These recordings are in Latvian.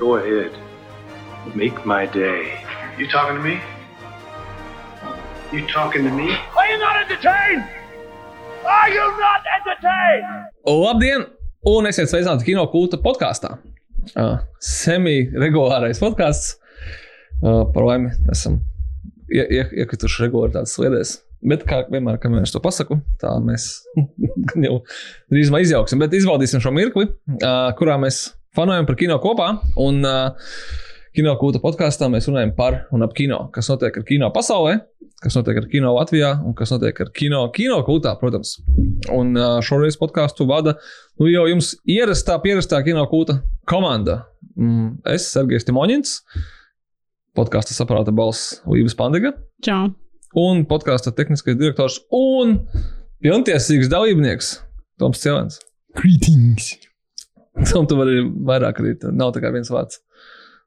Go ahead. Make my day. You talking to me? You talking to me? Are you not entertained? Are you not entertained? Labdien! Un esiet sveicināti kino kulta podkāstā. Uh, Semi-regulārais podkāsts. Uh, par laimi esam ie, ie, iekrituši regulāri tādas sliedēs. Bet, kā vienmēr, kad es to pasaku, tā mēs jau drīzumā izjauksim. Bet izbaudīsim šo mirkli, uh, kurā mēs fanojam par kino kopā. Un uh, kino kūta podkāstā mēs runājam par un ap kino, kas notiek ar kino pasaulē, kas notiek ar kino Latvijā un kas notiek ar kino, kino kūtā, protams. Un uh, šoreiz podkāstu vada nu, jau jums ierastā, pierastā kino kūta komanda. Mm, es, Sergejs Timoņins, podkāstu saprāta balss Līves Pandega. Čau. Un podkāstu tehniskais direktors un pilntiesīgs dalībnieks Toms Cēlens. Greetings! Tam tu vari vairāk arī. Nav tā kā viens vārds.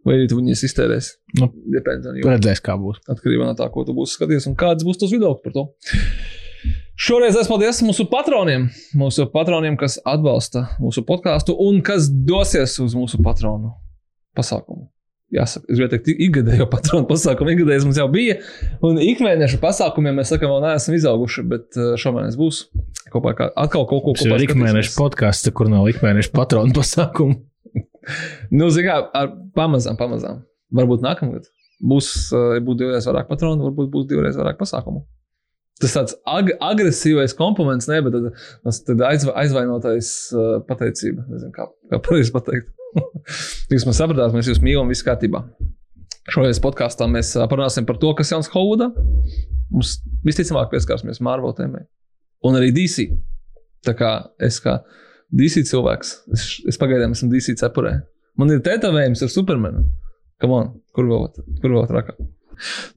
Vai arī tu viņus iztērēsi? Nu, Depends. Redzēs, kā būs. Atkarībā no tā, ko tu būsi skatījies un kāds būs tas viedoklis par to. Šoreiz es paldies mūsu patroniem, mūsu patroniem, kas atbalsta mūsu podkāstu un kas dosies uz mūsu patronu pasākumu. Jāsaka, es gribēju teikt, ikgadējo patronu pasākumu. Ikgadējais mums jau bija, un ikmēneša pasākumiem mēs sakām, vēl neesam izauguši, bet uh, šomēnes būs kopā kā, atkal kaut ko Tas ir ikmēneša podkāsts, kur nav ikmēneša patronu pasākumu. Nu, zinām, ar pamazām, pamazām. Varbūt nākamgad būs, uh, būs divreiz vairāk patronu, varbūt būs divreiz vairāk pasākumu. Tas tāds ag agresīvais kompliments, ne, bet tad, tad aizva aizvainotais uh, pateicība. Nezinu, kā, kā pareizi pateikt. jūs man sapratāt, mēs jūs mīlam, viss kārtībā. Šoreiz podkāstā mēs uh, parunāsim par to, kas jauns Holidā. Mums visticamāk pieskarsimies Marvel tēmai. Un arī DC. Tā kā es kā DC cilvēks, es, es pagaidām esmu DC cepurē. Man ir tetovējums ar Supermanu. Come on, kur vēl, kur vēl trakāk?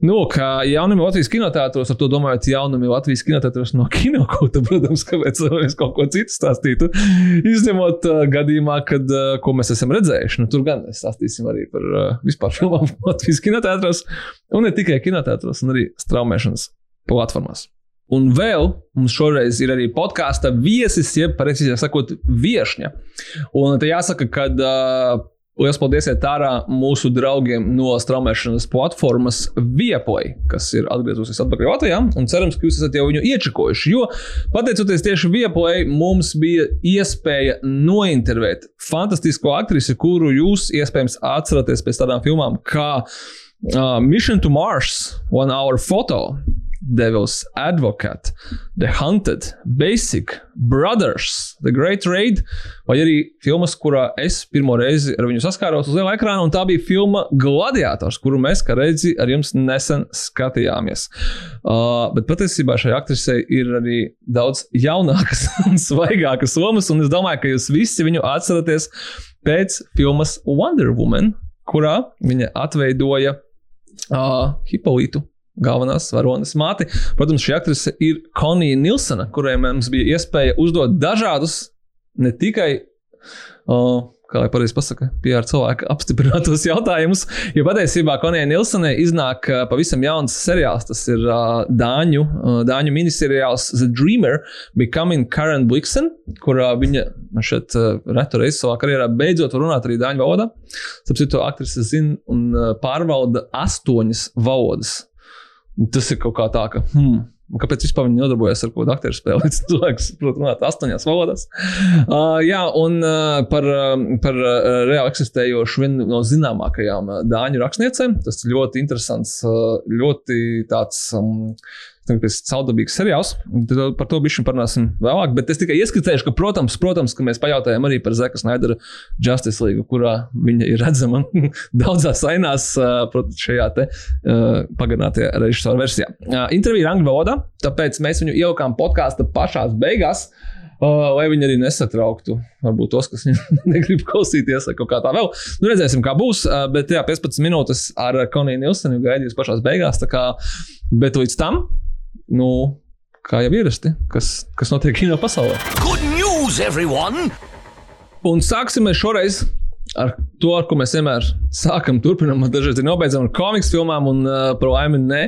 Nu, kā jaunumi Latvijas kinoteātros, ar to domājot, jaunumi Latvijas kinoteātros no kinokauta, protams, kāpēc mēs kaut ko citu stāstītu. Izņemot uh, gadījumā, kad, uh, ko mēs esam redzējuši, nu, tur gan mēs stāstīsim arī par uh, vispār filmām Latvijas kinoteātros, un ne tikai kinoteātros, un arī straumēšanas platformās. Un vēl mums šoreiz ir arī podkāsta viesis, jeb, precīzāk sakot, viesņa. Un te jāsaka, ka uh, liels paldies iet ārā mūsu draugiem no straumēšanas platformas Vieplay, kas ir atgriezusies atpakaļ Latvijā. Un cerams, ka jūs esat jau viņu iečakojuši. Jo pateicoties tieši Vieplay, mums bija iespēja nointervēt fantastisko aktrisi, kuru jūs iespējams atceraties pēc tādām filmām kā uh, Mission to Mars, One Hour Photo. Devil's Advocate, The Hunted, Basic, Brothers, The Great Raid, vai arī filmas, kurā es pirmo reizi ar viņu saskāros uz liela ekrāna, un tā bija filma Gladiators, kuru mēs, kā redzi, ar jums nesen skatījāmies. Uh, bet patiesībā šai aktrisei ir arī daudz jaunākas un svaigākas lomas, un es domāju, ka jūs visi viņu atceraties pēc filmas Wonder Woman, kurā viņa atveidoja uh, Hipolītu galvenās varonas māti. Protams, šī aktrise ir Konija Nilsona, kurai mums bija iespēja uzdot dažādus, ne tikai. Uh, Kā lai pareizi pasakā, PR cilvēka apstiprinātos jautājumus. Jo patiesībā Konijai Nilsonai iznāk uh, pavisam jauns seriāls. Tas ir uh, Dāņu, uh, Dāņu miniseriāls The Dreamer, Becoming Karen Blixen, kurā viņa šeit uh, retu reizi savā karjerā beidzot var runāt arī Dāņu valodā. To aktrise zina un uh, pārvalda astoņas valodas. Tas ir kaut kā tā, ka. Hmm, Kāpēc vispār viņi nodarbojas ar kaut kādu aktieru spēli? Cilvēks, protams, runāt astoņās valodās. Uh, jā, un uh, par, par uh, reāli eksistējošu vienu no zināmākajām dāņu rakstniecēm. Tas ļoti interesants, uh, ļoti tāds. Um, Caudabīgs seriāls. Tad par to bišķi parunāsim vēlāk. Bet es tikai ieskicēju, ka, protams, protams ka mēs pajautājām arī par Zeka Snaidera Justice League, kurā viņa ir redzama daudzās ainās, protams, šajā te uh, pagarinātajā režisora versijā. Uh, intervija ir angļu valodā, tāpēc mēs viņu ielikām podkāstu pašās beigās. Uh, lai viņi arī nesatrauktu, varbūt tos, kas negrib klausīties, vai kaut kā tā vēl. Nu, redzēsim, kā būs. Uh, bet, jā, 15 minūtes ar Koniju Nilsenu gaidīs pašās beigās. Kā, bet līdz tam nu, kā jau ierasti, kas, kas notiek kino pasaulē. Good news, everyone! Un sāksim šoreiz ar to, ar ko mēs vienmēr sākam, turpinām, dažreiz nobeidzam ar komiks filmām, un uh, par laimi ne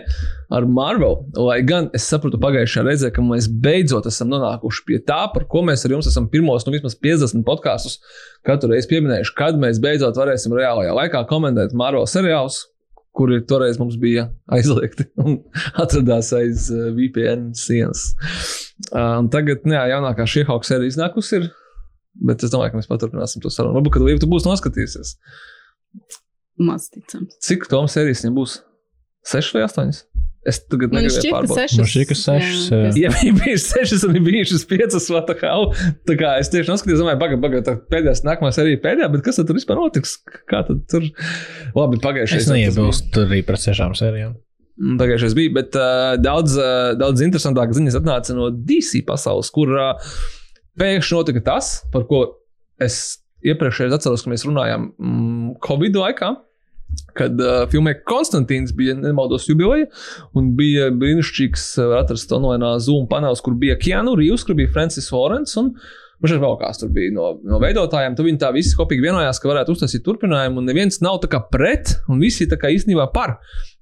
ar Marvel. Lai gan es sapratu pagājušajā reizē, ka mēs beidzot esam nonākuši pie tā, par ko mēs ar jums esam pirmos, nu vismaz 50 podkāstus katru reizi pieminējuši, kad mēs beidzot varēsim reālajā laikā komentēt Marvel seriālus. Kuri toreiz mums bija aizliegti un atradās aiz uh, VPN sienas. Un tagad, jā, jaunākā šī hauka sērija iznākusi. Ir Bet es domāju, ka mēs paturpināsim to sarunu. Varbūt, kad Līva, tu būsi noskatījusies. Maz ticams. Cik Toms sērijas viņam būs? 6 vai 8? Es tagad šķiet, ka šķiet, ka sešas, jā. Jā, Ja viņi bija 6, un bija 5, vai tā kā, au, tā kā es tieši noskatījos, domāju, pagaidi, pagaidi, tā pēdējā, nākamā sērija pēdējā, bet kas tad tur vispār notiks? Kā tad tur? Labi, pagājušajā Es neiebilstu arī par sešām sērijām. Pagājušais bija, bet uh, daudz, uh, daudz interesantākas ziņas atnāca no DC pasaules, kur uh, pēkšņi notika tas, par ko es iepriekšējā atceros, ka mēs runājām mm, Covid laikā. Kad uh, filmē Konstantīns bija nemaldos jubileja, un bija brīnišķīgs, uh, atrast online Zoom panels, kur bija Keanu Reeves, kur bija Francis Lorence, un Viņš vēl kāds tur bija no, no veidotājiem. Tad viņi tā visi kopīgi vienojās, ka varētu uztaisīt turpinājumu, un neviens nav tā kā pret, un visi kā īstenībā par.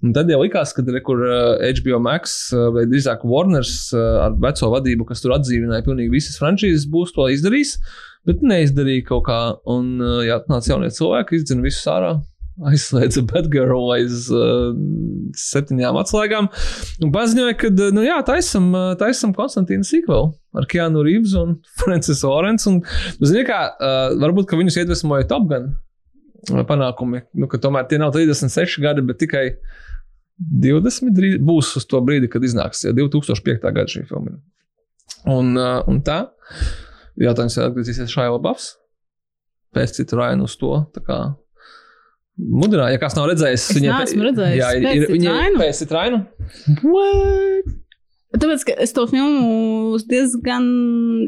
Un tad jau likās, ka tur ir HBO Max vai drīzāk Warners ar veco vadību, kas tur atdzīvināja pilnīgi visas frančīzes, būs to izdarījis, bet neizdarīja kaut kā. Un jā, nāca jaunie cilvēki, izdzina visus ārā. Aizslēdza Batgirl aiz uh, septiņām atslēgām. Un paziņoja, ka nu, jā, taisam, taisam Konstantīnu Sikvelu ar Keanu Reeves un Francis Orens. Un, nu, zini, kā, uh, varbūt viņus iedvesmoja Top Gun panākumi. Nu, tomēr tie nav 36 gadi, bet tikai 20 drīz, būs uz to brīdi, kad iznāks ja 2005. gada šī filma. Un, uh, un tā, jautājums ir atgriezīsies Šaila Bafs. Pēc citu rainu uz to. Mudināja, ja kāds nav redzējis, Es neesmu redzējis Jā, ir, Pēc ir, viņa pēc citu rainu. Tāpēc, es to filmu diezgan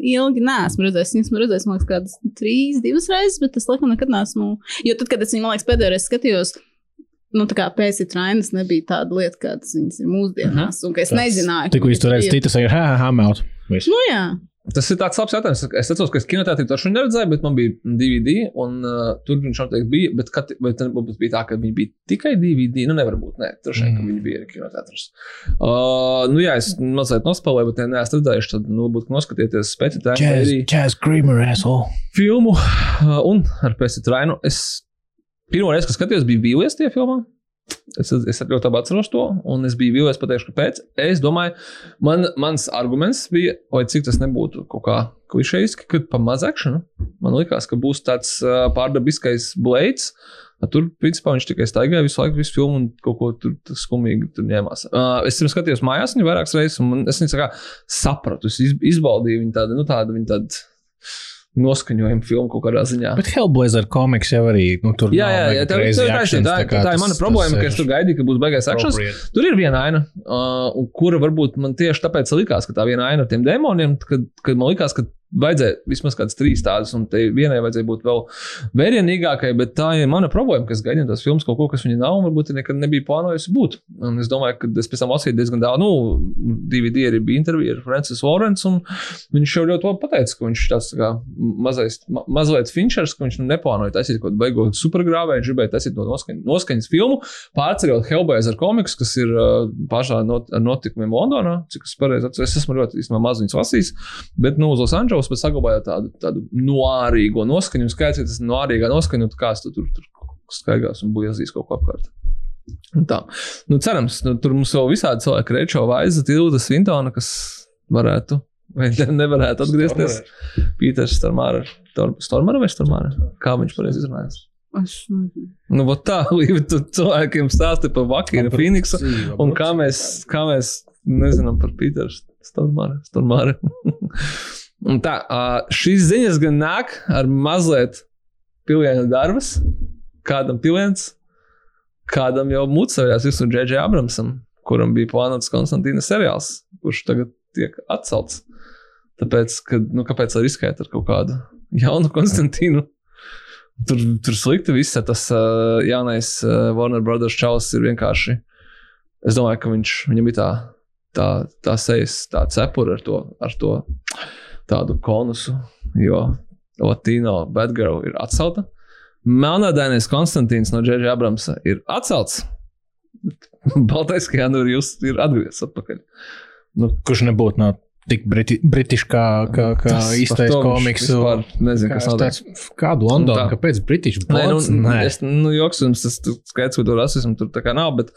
ilgi neesmu redzējis. Es esmu redzējis, man liekas, kādas trīs, divas reizes, bet es laikam nekad neesmu. Jo tad, kad es viņu, liekas, pēdējo reizi skatījos, nu, tā kā pēcīt rainas nebija tāda lieta, kādas viņas ir mūsdienās, un ka es Tas- nezināju. Tikko jūs tur viņas redzat, ir. citas ir, ha, ha, melt. Viss. Nu, jā. Tas ir tāds labs jautājums. Es atceros, ka es kinotētrī to šodien neredzēju, bet man bija DVD, un uh, tur viņš noteikti bija. Bet, kat, bet varbūt bija tā, ka viņi bija tikai DVD. Nu, nevar būt. Nē, tur šeit, mm. ka viņi bija arī kinotētris. Uh, nu, jā, es mazliet nospēlēju, bet ja neesmu redzējuši, tad nu, varbūt noskatieties speciāli Jazz, jazz Creamer asshole. filmu. Uh, un ar Pēcitu Rainu es pirmo reizi, kad skatījos, biju vīlies tajā filmā. Es, es ļoti labi atceros to, un es biju vīlies, pateikšu, kāpēc. Es domāju, man, mans arguments bija, lai cik tas nebūtu kaut kā klišejiski, kad pa maz akciju. Man liekas, ka būs tāds pārdabiskais blades. Tur, principā, viņš tikai staigāja visu laiku, visu filmu un kaut ko tur skumīgi tur ņēmās. Uh, es pirms skatījos mājās, viņa vairākas reizes, un es viņu sapratu, es iz, izbaudīju viņu tādu, nu, tādu, viņu tādu noskaņojumu filmu kaut kādā ziņā. Bet Hellblazer komiks jau arī, nu, tur Jā, jā, jā tā, tā, crazy tā, tā, actions, tā, tā, ir tas- mana tas problēma, ka ir es tur gaidīju, ka būs beigās appropriate. Tur ir viena aina, uh, kura varbūt man tieši tāpēc likās, ka tā viena aina ar tiem demoniem, kad, kad man likās, ka vajadzēja vismaz kādas trīs tādas, un tai vienai vajadzēja būt vēl vērienīgākai, bet tā ir mana problēma, ka es gaidīju no tās filmas kaut ko, kas viņa nav, un varbūt nekad nebija plānojusi būt. Un es domāju, ka es pēc tam lasīju diezgan daudz, nu, DVD arī bija intervija ar Francis Lawrence, un viņš jau ļoti labi pateica, ka viņš tāds tā kā mazais, ma, mazliet finčers, ka viņš nu, neplānoja taisīt kaut kādu beigot supergrāvēju, viņš gribēja taisīt to noskaņas, noskaņas filmu, pārceļot Hellblazer komiks, kas ir uh, pašā not, ar notikumiem Londonā, cik es pareizi atceros, es esmu ļoti īstenībā maz viņus lasījis, bet nu, uz Los Angeles bet saglabājot tādu, tādu noārīgo noskaņu, skaidrs, ka tas noārīgā noskaņa, nu, kāds tu tur, tur skaigās un buļazīs kaut ko apkārt. Un Tā. Nu, cerams, nu, tur mums vēl visādi cilvēki, Rečo Vaiza, Tilda Svintona, kas varētu vai ne- nevarētu atgriezties. Pīters Stormāra, Stormāra vai Stormāra? Kā viņš pareizi izrunājas? Es nezinu. Nu, vot tā, Līva, tu cilvēkiem stāsti par Vakīnu Phoenixu, un kā mēs, kā mēs nezinām par Pīteru Stormāru. Un tā, šīs ziņas gan nāk ar mazliet piliena darbas, kādam piliens, kādam jau mucējās visu Džedžē Abramsam, kuram bija plānots Konstantīna seriāls, kurš tagad tiek atcelts. Tāpēc, ka, nu, kāpēc lai riskēt ar kaut kādu jaunu Konstantīnu? Tur, tur slikti viss, tas uh, jaunais uh, Warner Brothers čalis ir vienkārši. Es domāju, ka viņš, viņam bija tā, tā, tā sejas, tā cepura ar to, ar to tādu konusu, jo Latīno Batgirl ir atcelta. Melnādainais Konstantīns no Džeģa Abramsa ir atcelts. Baltais Keanu Reeves ir atgriezies atpakaļ. Nu, Kurš nebūtu nav tik briti, britišs kā, kā, kā īstais komiks. Nezinu, Kā kas teicu, Kādu Londonu, tā. kāpēc britišs? Nē, nu, Nē, es, nu, joks, jums tas tu skaidrs, ka to rasismu tur tā kā nav, bet,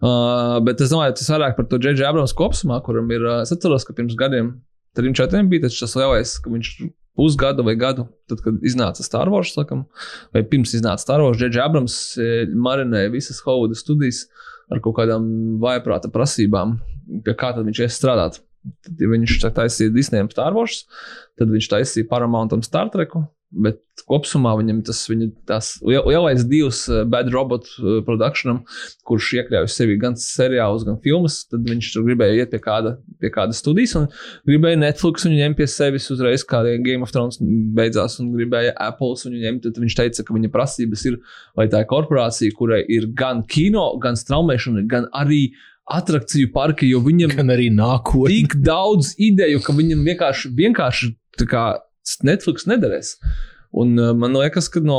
uh, bet es domāju, tas vairāk par to Džeģa Abrams kopsumā, kuram ir, es atceros, ka pirms gadiem, trim, četriem bija tas lielais, ka viņš pusgadu vai gadu, tad, kad iznāca Star Wars, laikam, vai pirms iznāca Star Wars, Džeģa Abrams eh, marinēja visas Hovuda studijas ar kaut kādām vājprāta prasībām, pie kā tad viņš ies strādāt. Tad, ja viņš taisīja Disneyam Star Wars, tad viņš taisīja Paramountam Star Treku. Bet kopumā viņam tas viņa tās liel- lielais divs eh, Bad Robot eh, produkcijam, kurš iekļauj sevi gan seriālus, gan filmas, tad viņš tur gribēja iet pie kāda, pie kāda studijas un gribēja Netflix viņu ņemt pie sevis uzreiz, kā Game of Thrones beidzās, un gribēja Apple viņu ņemt. Tad viņš teica, ka viņa prasības ir, lai tā ir korporācija, kurai ir gan kino, gan straumēšana, gan arī atrakciju parki, jo viņam Gan arī nākotnē. tik daudz ideju, ka viņam vienkārši, vienkārši tā kā Netflix nederēs. Un uh, man liekas, ka no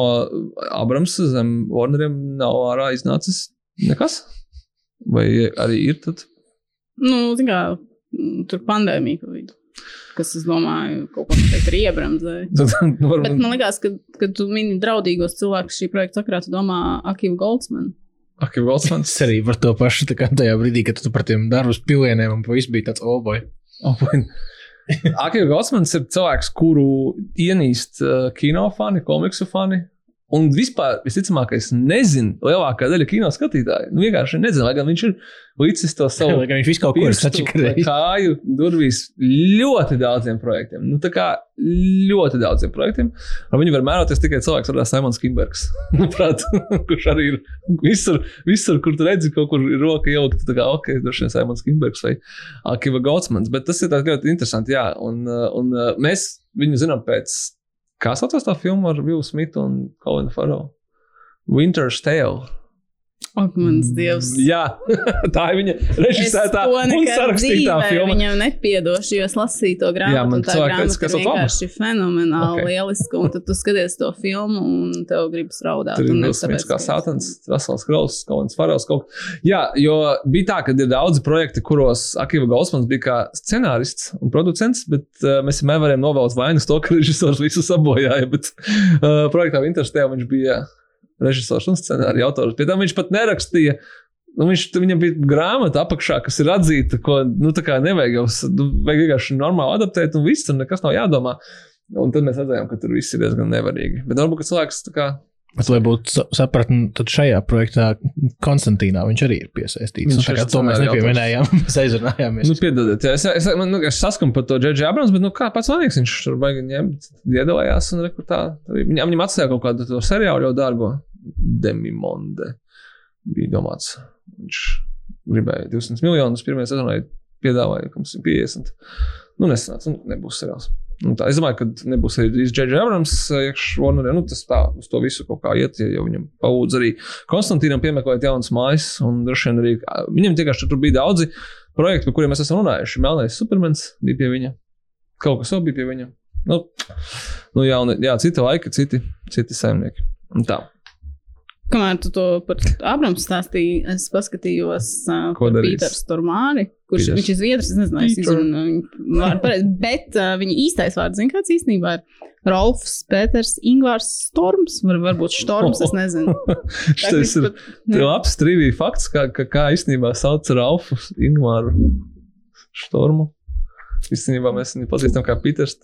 Abramsa zem Warneriem nav ārā iznācis nekas. Vai arī ir tad? Nu, kā, tur pandēmija pa vidu. Kas, es domāju, kaut ko noteikti ir iebremzējis. tad nu, Bet varbūt man liekas, ka, kad tu mini draudīgos cilvēkus šī projekta sakrā, tu domā Akiva Goldsmanu. Akīvi Goldsmans. Es arī par to pašu tā kā tajā brīdī, kad tu par tiem darbus pilieniem un viss bija tāds oh oboja. Akīvi Goldsmans ir cilvēks, kuru ienīst uh, kino fani, komiksu fani. Un vispār, visticamāk, es nezinu, lielākā daļa kino skatītāju. Nu, vienkārši nezinu, lai gan viņš ir līdzis to savu Lai gan viņš visu kaut vai sačakarējis. kāju durvīs ļoti daudziem projektiem. Nu, tā kā ļoti daudziem projektiem. Ar viņu var mēroties tikai cilvēks, kāds ir Simons Kimbergs. Kurš arī ir visur, visur, kur tu redzi, kaut kur ir roka ielikt. Tā kā ok, droši vien Simons Kimbergs vai Akiva Goldsmans. Bet tas ir ļoti interesanti. Jā, un, un mēs viņu zinām pēc. Kā saucās tā filma ar Vilnu Smitu un Colinu Farrell? Winter's Tale. Ak, mans dievs! Jā, tā ir viņa to un sarakstītā filma. Viņam nepiedošu, jo es lasīju to grāmatu. Jā, man tā grāmata ir vienkārši fenomenāli, Ok. okay. lieliska. Un tad tu skaties to filmu un tev gribas raudāt. Tur ir kā tāpēc, ka- Sātans, Rasels Krauss, Kalns Farels. Kaut... Jā, jo bija tā, ka ir daudzi projekti, kuros Akiva Goldsmans bija kā scenārists un producents, bet uh, mēs vienmēr varējām novēlēt vainas to, ka režisors visu sabojāja. Bet uh, projektā Interstēlā viņš bija režisors un scenārija autors. Pie tam viņš pat nerakstīja. Nu, viņš, viņam bija grāmata apakšā, kas ir atzīta, ko nu, nevajag jau nu, vajag vienkārši normāli adaptēt, un viss tur nekas nav jādomā. Un tad mēs redzējām, ka tur viss ir diezgan nevarīgi. Bet varbūt cilvēks tā kā Bet, lai būtu sa- sapratni, tad šajā projektā Konstantīnā viņš arī ir piesaistīts. Viņš Nu, to mēs nepieminējām, mēs aizrunājāmies. Nu, piedodiet, es, es, man, nu, es saskanu par to Džeģi Abrams, bet nu, kā pats manīgs, viņš tur baigi ņemt, iedalījās un rekrutā. Viņam, viņam atstāja kaut kādu to seriālu jau dārgo. Demimonde bija domāts. Viņš gribēja 200 miljonus, pirmajā sezonā piedāvāja, ka mums ir 50. Nu, nesanāca, nu, nebūs seriāls. Nu, tā, es domāju, ka nebūs arī Džeģi Abrams iekšā Warnerē. Nu, tas tā, uz to visu kaut kā iet, ja viņam palūdz arī Konstantīnam piemeklēt jaunas mājas. Un droši vien arī viņam vienkārši tur bija daudzi projekti, par kuriem mēs esam runājuši. Melnais Supermans bija pie viņa. Kaut kas vēl bija pie viņa. Nu, nu jā, un, jā, citi laiki, citi, citi saimnieki. Un tā. Kamēr tu to par Abramu stāstīji, es paskatījos uh, Ko? Pīteru Stormāri, kurš Pīters. viņš ir zviedrs. Es nezinu, es izrunu viņu vārdu pareizi, bet uh, viņa īstais vārds, zini, kāds īstenībā ir Rolfs Pēters Ingvārs Storms, var, varbūt Storms, es nezinu. Šis ir pat- labs trivija fakts, kā, kā, kā īstenībā sauc Ralfu Ingūru Stormu. Īstenībā mēs viņu pazīstam kā Pīters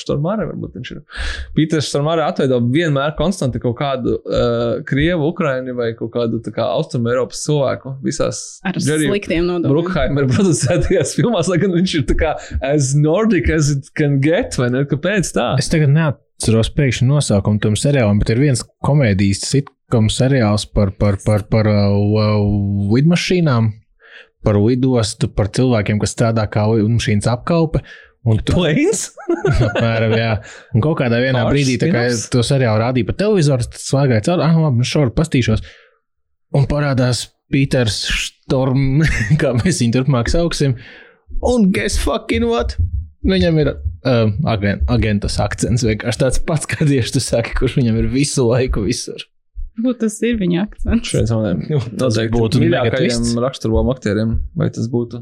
Stormāre. Varbūt viņš ir. Pīters Stormāre atveido vienmēr konstanti kaut kādu uh, Krievu, Ukraini vai kaut kādu tā kā Austrumu Eiropas cilvēku visās Ar Jerry sliktiem nodomiem. Brukhaimer producētajās filmās, lai gan viņš ir tā kā as Nordic as it can get, vai ne? Kāpēc tā? Es tagad neatceros pēkšņi nosaukumu tam seriālam, bet ir viens komēdijas sitkom seriāls par, par, par, par uh, lidmašīnām, par lidostu, par cilvēkiem, kas strādā kā lidmašīnas apkalpe. Un tu, Planes? apmēram, jā. Un kaut kādā vienā Pāris brīdī, tā kā to seriālu rādīja pa televizoru, tad svāgāja caur, ah, labi, nu šoru pastīšos. Un parādās Pīters Storm, kā mēs viņu turpmāk sauksim. Un guess fucking what? Viņam ir um, agen, agentas akcents vienkārši tāds pats, kā tieši tu saki, kurš viņam ir visu laiku visur. Varbūt tas ir viņa akcents. Šeit maniem noteikti būtu mīļākajiem raksturlomu aktieriem. Vai tas būtu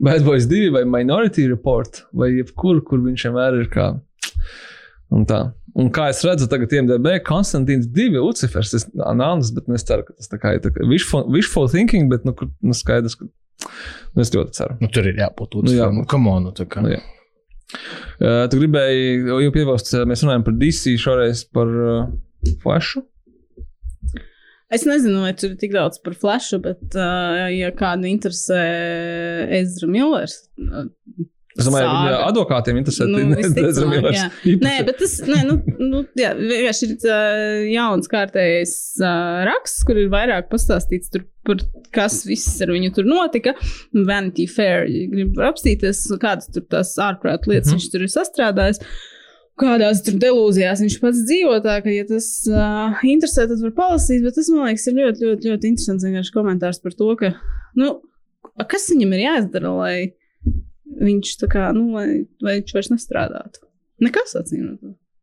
Bad Boys 2 vai Minority Report vai jebkur, kur viņš vienmēr ir kā. Un tā. Un kā es redzu, tagad IMDB Konstantīns 2 Lucifers, tas nāmas, bet nu, es ceru, ka tas tā kā ir tā kā wishful, wishful thinking, bet nu, kur, nu skaidrs, ka nu, es ļoti ceru. Nu, tur ir jābūt Nu, jā. Nu, come on, nu, tā kā. Nu, jā. Uh, tu gribēji jau piebilst, mēs runājam par DC šoreiz par uh, Flashu. Es nezinu, vai tur ir tik daudz par flashu, bet, uh, ja kādu interesē Ezra Millers, uh, Es domāju, ka advokātiem interesē. Nu. Īpaši. Nē, bet tas nē, nu, nu, jā, vienkārši ir uh, jauns kārtējais uh, raksts, kur ir vairāk pastāstīts tur, par kas viss ar viņu tur notika. Vanity Fair, ja grib apstīties, kādas tur tās ārprāt lietas mm -hmm. viņš tur ir sastrādājis. Kādās tur delūzijās viņš pats dzīvo, tā ka, ja tas uh, interesē, tad var palasīt. Bet tas, man liekas, ir ļoti, ļoti, ļoti interesants vienkārši komentārs par to, ka, nu, kas viņam ir jāizdara, lai viņš tā kā, nu, lai, lai viņš vairs nestrādātu. Nekas atcīm.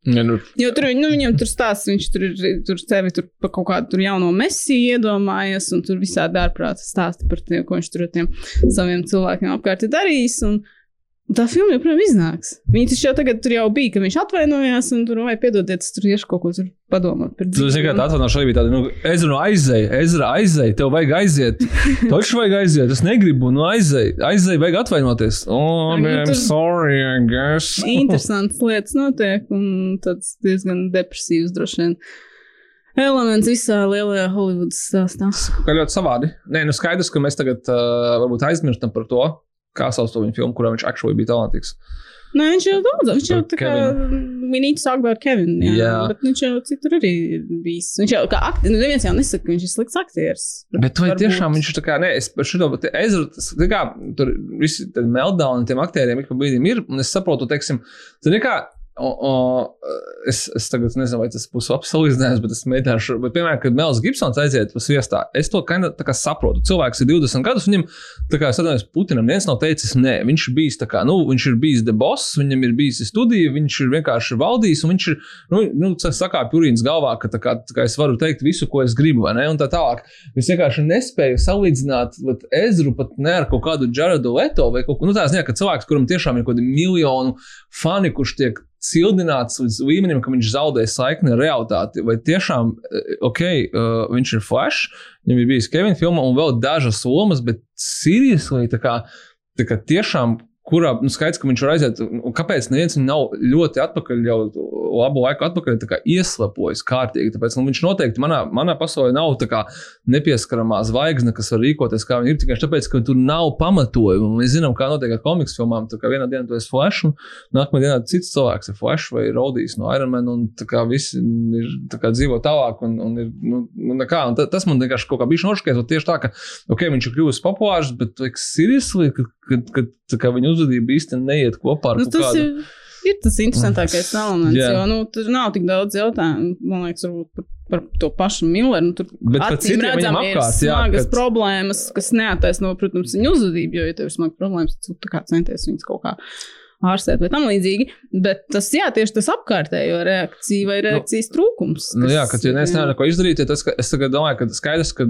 Ja, nu, Jo tur nu, viņam tur stāsta, viņš tur ir tur sevi tur par kaut kādu tur jauno mesiju iedomājies, un tur visādi ārprātā stāsta par to, ko viņš tur ar tiem saviem cilvēkiem apkārt ir darījis. Un, un tā filma joprojām iznāks. Viņi taču jau tagad tur jau bija, ka viņš atvainojās, un tur vai piedodiet, es tur iešu kaut ko tur padomāt par Tu tā atvainošana arī bija tāda, nu, Ezra, nu aizēj, Ezra, aizēj, tev vajag aiziet. Taču vajag aiziet, es negribu, nu aizēj, aizēj, vajag atvainoties. Oh, I'm tur- sorry, I guess. Interesants lietas notiek, un tāds diezgan depresīvs droši vien. Elements visā lielajā Holivudas stāstā. Kā ļoti savādi. Nē, nu skaidrs, ka mēs tagad uh, varbūt aizmirstam par to, kā sauc to viņa filmu, kurā viņš actually bija talantīgs. Nē, viņš jau daudz, viņš jau tā kā. We need to talk about Kevin. Jā, Jā. bet viņš jau citur arī bijis. Viņš jau kā aktieris, nu, neviens jau nesaka, ka viņš ir slikts aktieris. Bet vai varbūt- tiešām viņš ir tā kā, nē, es par te Ezra, tas, tā kā, tur visi tie meltdown tiem aktieriem ik pa brīdim ir, un es saprotu, teiksim, zini kā, o, o, es, es tagad nezinu, vai tas būs apsalīdzinājums, bet es mēģināšu, bet, piemēram, kad Mels Gibsons aiziet uz viestā, es to kinda, tā kā saprotu. Cilvēks ir 20 gadus, viņam, tā kā es atvainojos, Putinam neviens nav teicis, nē, viņš bijis tā kā, nu, viņš ir bijis the boss, viņam ir bijis studija, viņš ir vienkārši valdījis, un viņš ir, nu, nu sakā Purīns galvā, ka tā kā, tā kā es varu teikt visu, ko es gribu, vai ne, un tā tālāk. Es vienkārši nespēju salīdzināt Ezru pat ne ar kaut kādu Jaredu Leto vai kaut ko nu, tādu, ka cilvēks, kuram tiešām ir kaut kādi miljonu fani, kurš tiek cildināts līdz līmenim, ka viņš zaudē saikni ar realitāti. Vai tiešām, eh, ok, uh, viņš ir Flash, viņam ir bijis Kevina filma un vēl dažas lomas, bet seriously, tā kā, tā kā tiešām. Kurā nu, skaidrs, ka viņš var aiziet, un kāpēc neviens nav ļoti atpakaļ, jau labu laiku atpakaļ, tā kā ieslapojis kārtīgi. Tāpēc nu, viņš noteikti manā, manā pasaulē nav tā kā nepieskaramā zvaigzne, kas var rīkoties kā viņi ir. Tikai tāpēc, ka tur nav pamatojumu. Mēs zinām, kā notiek ar komiksu filmām. Tā kā vienā dienā tu esi Flash, un nākamā dienā cits cilvēks ir Flash vai Rodijs no Iron Man, un tā kā visi ir tā kā dzīvo tālāk. Un, un ir, nu, nu, nekā, un ta, tas man vienkārši kaut kā bija nošķies. Tieši tā, ka okay, viņš ir kļuvis populārs, bet like, seriously, ka, ka, ka, ka viņa uzvedība īstenībā neiet kopā ar Nu, kādu. ir, ir tas interesantākais elements, Jā. jo nu, tur nav tik daudz jautājumu. Man liekas, varbūt par, par to pašu Milleru. Nu, tur acīm redzami ir apkārt, jā, smagas kad- problēmas, kas neataisno, protams, viņa uzvedību, jo, ja tev ir smagas problēmas, tad tu kā centies viņas kaut kā ārstēt vai tam līdzīgi. Bet tas, jā, tieši tas apkārtējo reakciju vai reakcijas trūkums. Nu, kas- jā, ka ja nevar neko izdarīt, ja tas, ka, es tagad domāju, ka skaidrs, ka,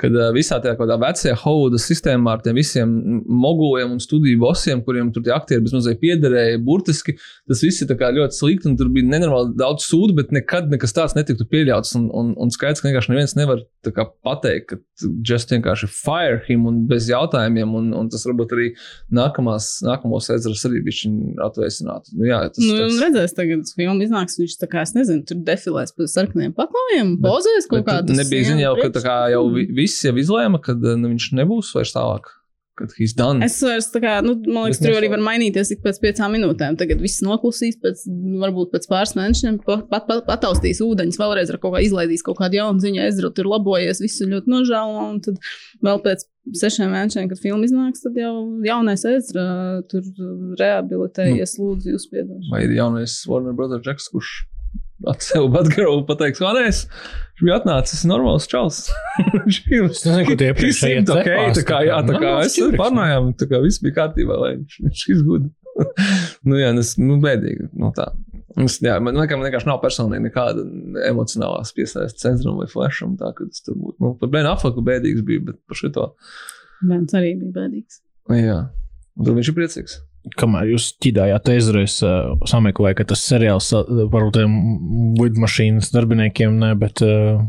kad visā tajā kādā vecajā Hovuda sistēmā ar tiem visiem moguliem un studiju bosiem, kuriem tur tie aktieri bezmazliet piederēja, burtiski tas viss ir ļoti slikti un tur bija nenormāli daudz sūdu, bet nekad nekas tāds netiktu pieļauts. Un, un, un skaidrs, ka vienkārši neviens nevar kā pateikt, ka just vienkārši fire him un bez jautājumiem, un, un tas varbūt arī nākamās, nākamos ezras arī bišķiņ atvēsinātu. Nu, jā, tas, Nu, tas, redzēs, tagad filma iznāks. Viņš tā kā, es nezinu, tur defilēs pa sarkaniem paklājiem, pozēs kaut kādā nebija ziņa jau, ka tā kā jau vi- viss jau izlēma, ka nu, viņš nebūs vairs tālāk. Kad he's done. Es vairs tā kā, nu, man liekas, tur arī var mainīties ik pēc piecām minūtēm. Tagad viss noklusīs, pēc, varbūt pēc pāris mēnešiem pat, pat, pat, pataustīs ūdeņus, vēlreiz kaut kā izlaidīs kaut kādu jaunu ziņu, Ezra tur labojies, visu ļoti nožēlo, un tad vēl pēc sešiem mēnešiem, kad filma iznāks, tad jau jaunais Ezra tur rehabilitējies, lūdzu, jūs piedošanu. Vai ir jaunais Warner Brothers Džeks, kurš atsevišķi Batgirl pateiks, ka nē, es viņš bija atnācis normāls čels. Viņš ir- Es nezinu, ko tie He iepriekšējie seemed okay, cepās, tā kā, jā, tā kā es čivriks, parunājām, tā kā viss bija kārtībā, lai viņš, viņš izgudra. nu, jā, tas nu, bēdīgi. Nu, tā. Es, jā, man, man vienkārši nav personīgi nekāda emocionālā piesaistes centram vai flasham. Tā, ka tas tur būtu. Nu, par Bēnu Aflaku bēdīgs bija, bet par šito. Bērns arī bija bēdīgs. Jā, tur viņš ir priecīgs. Kamēr jūs ķidājāt ezerēs, uh, sameklēju, ka tas seriāls uh, par tiem lidmašīnas darbiniekiem, ne, bet uh,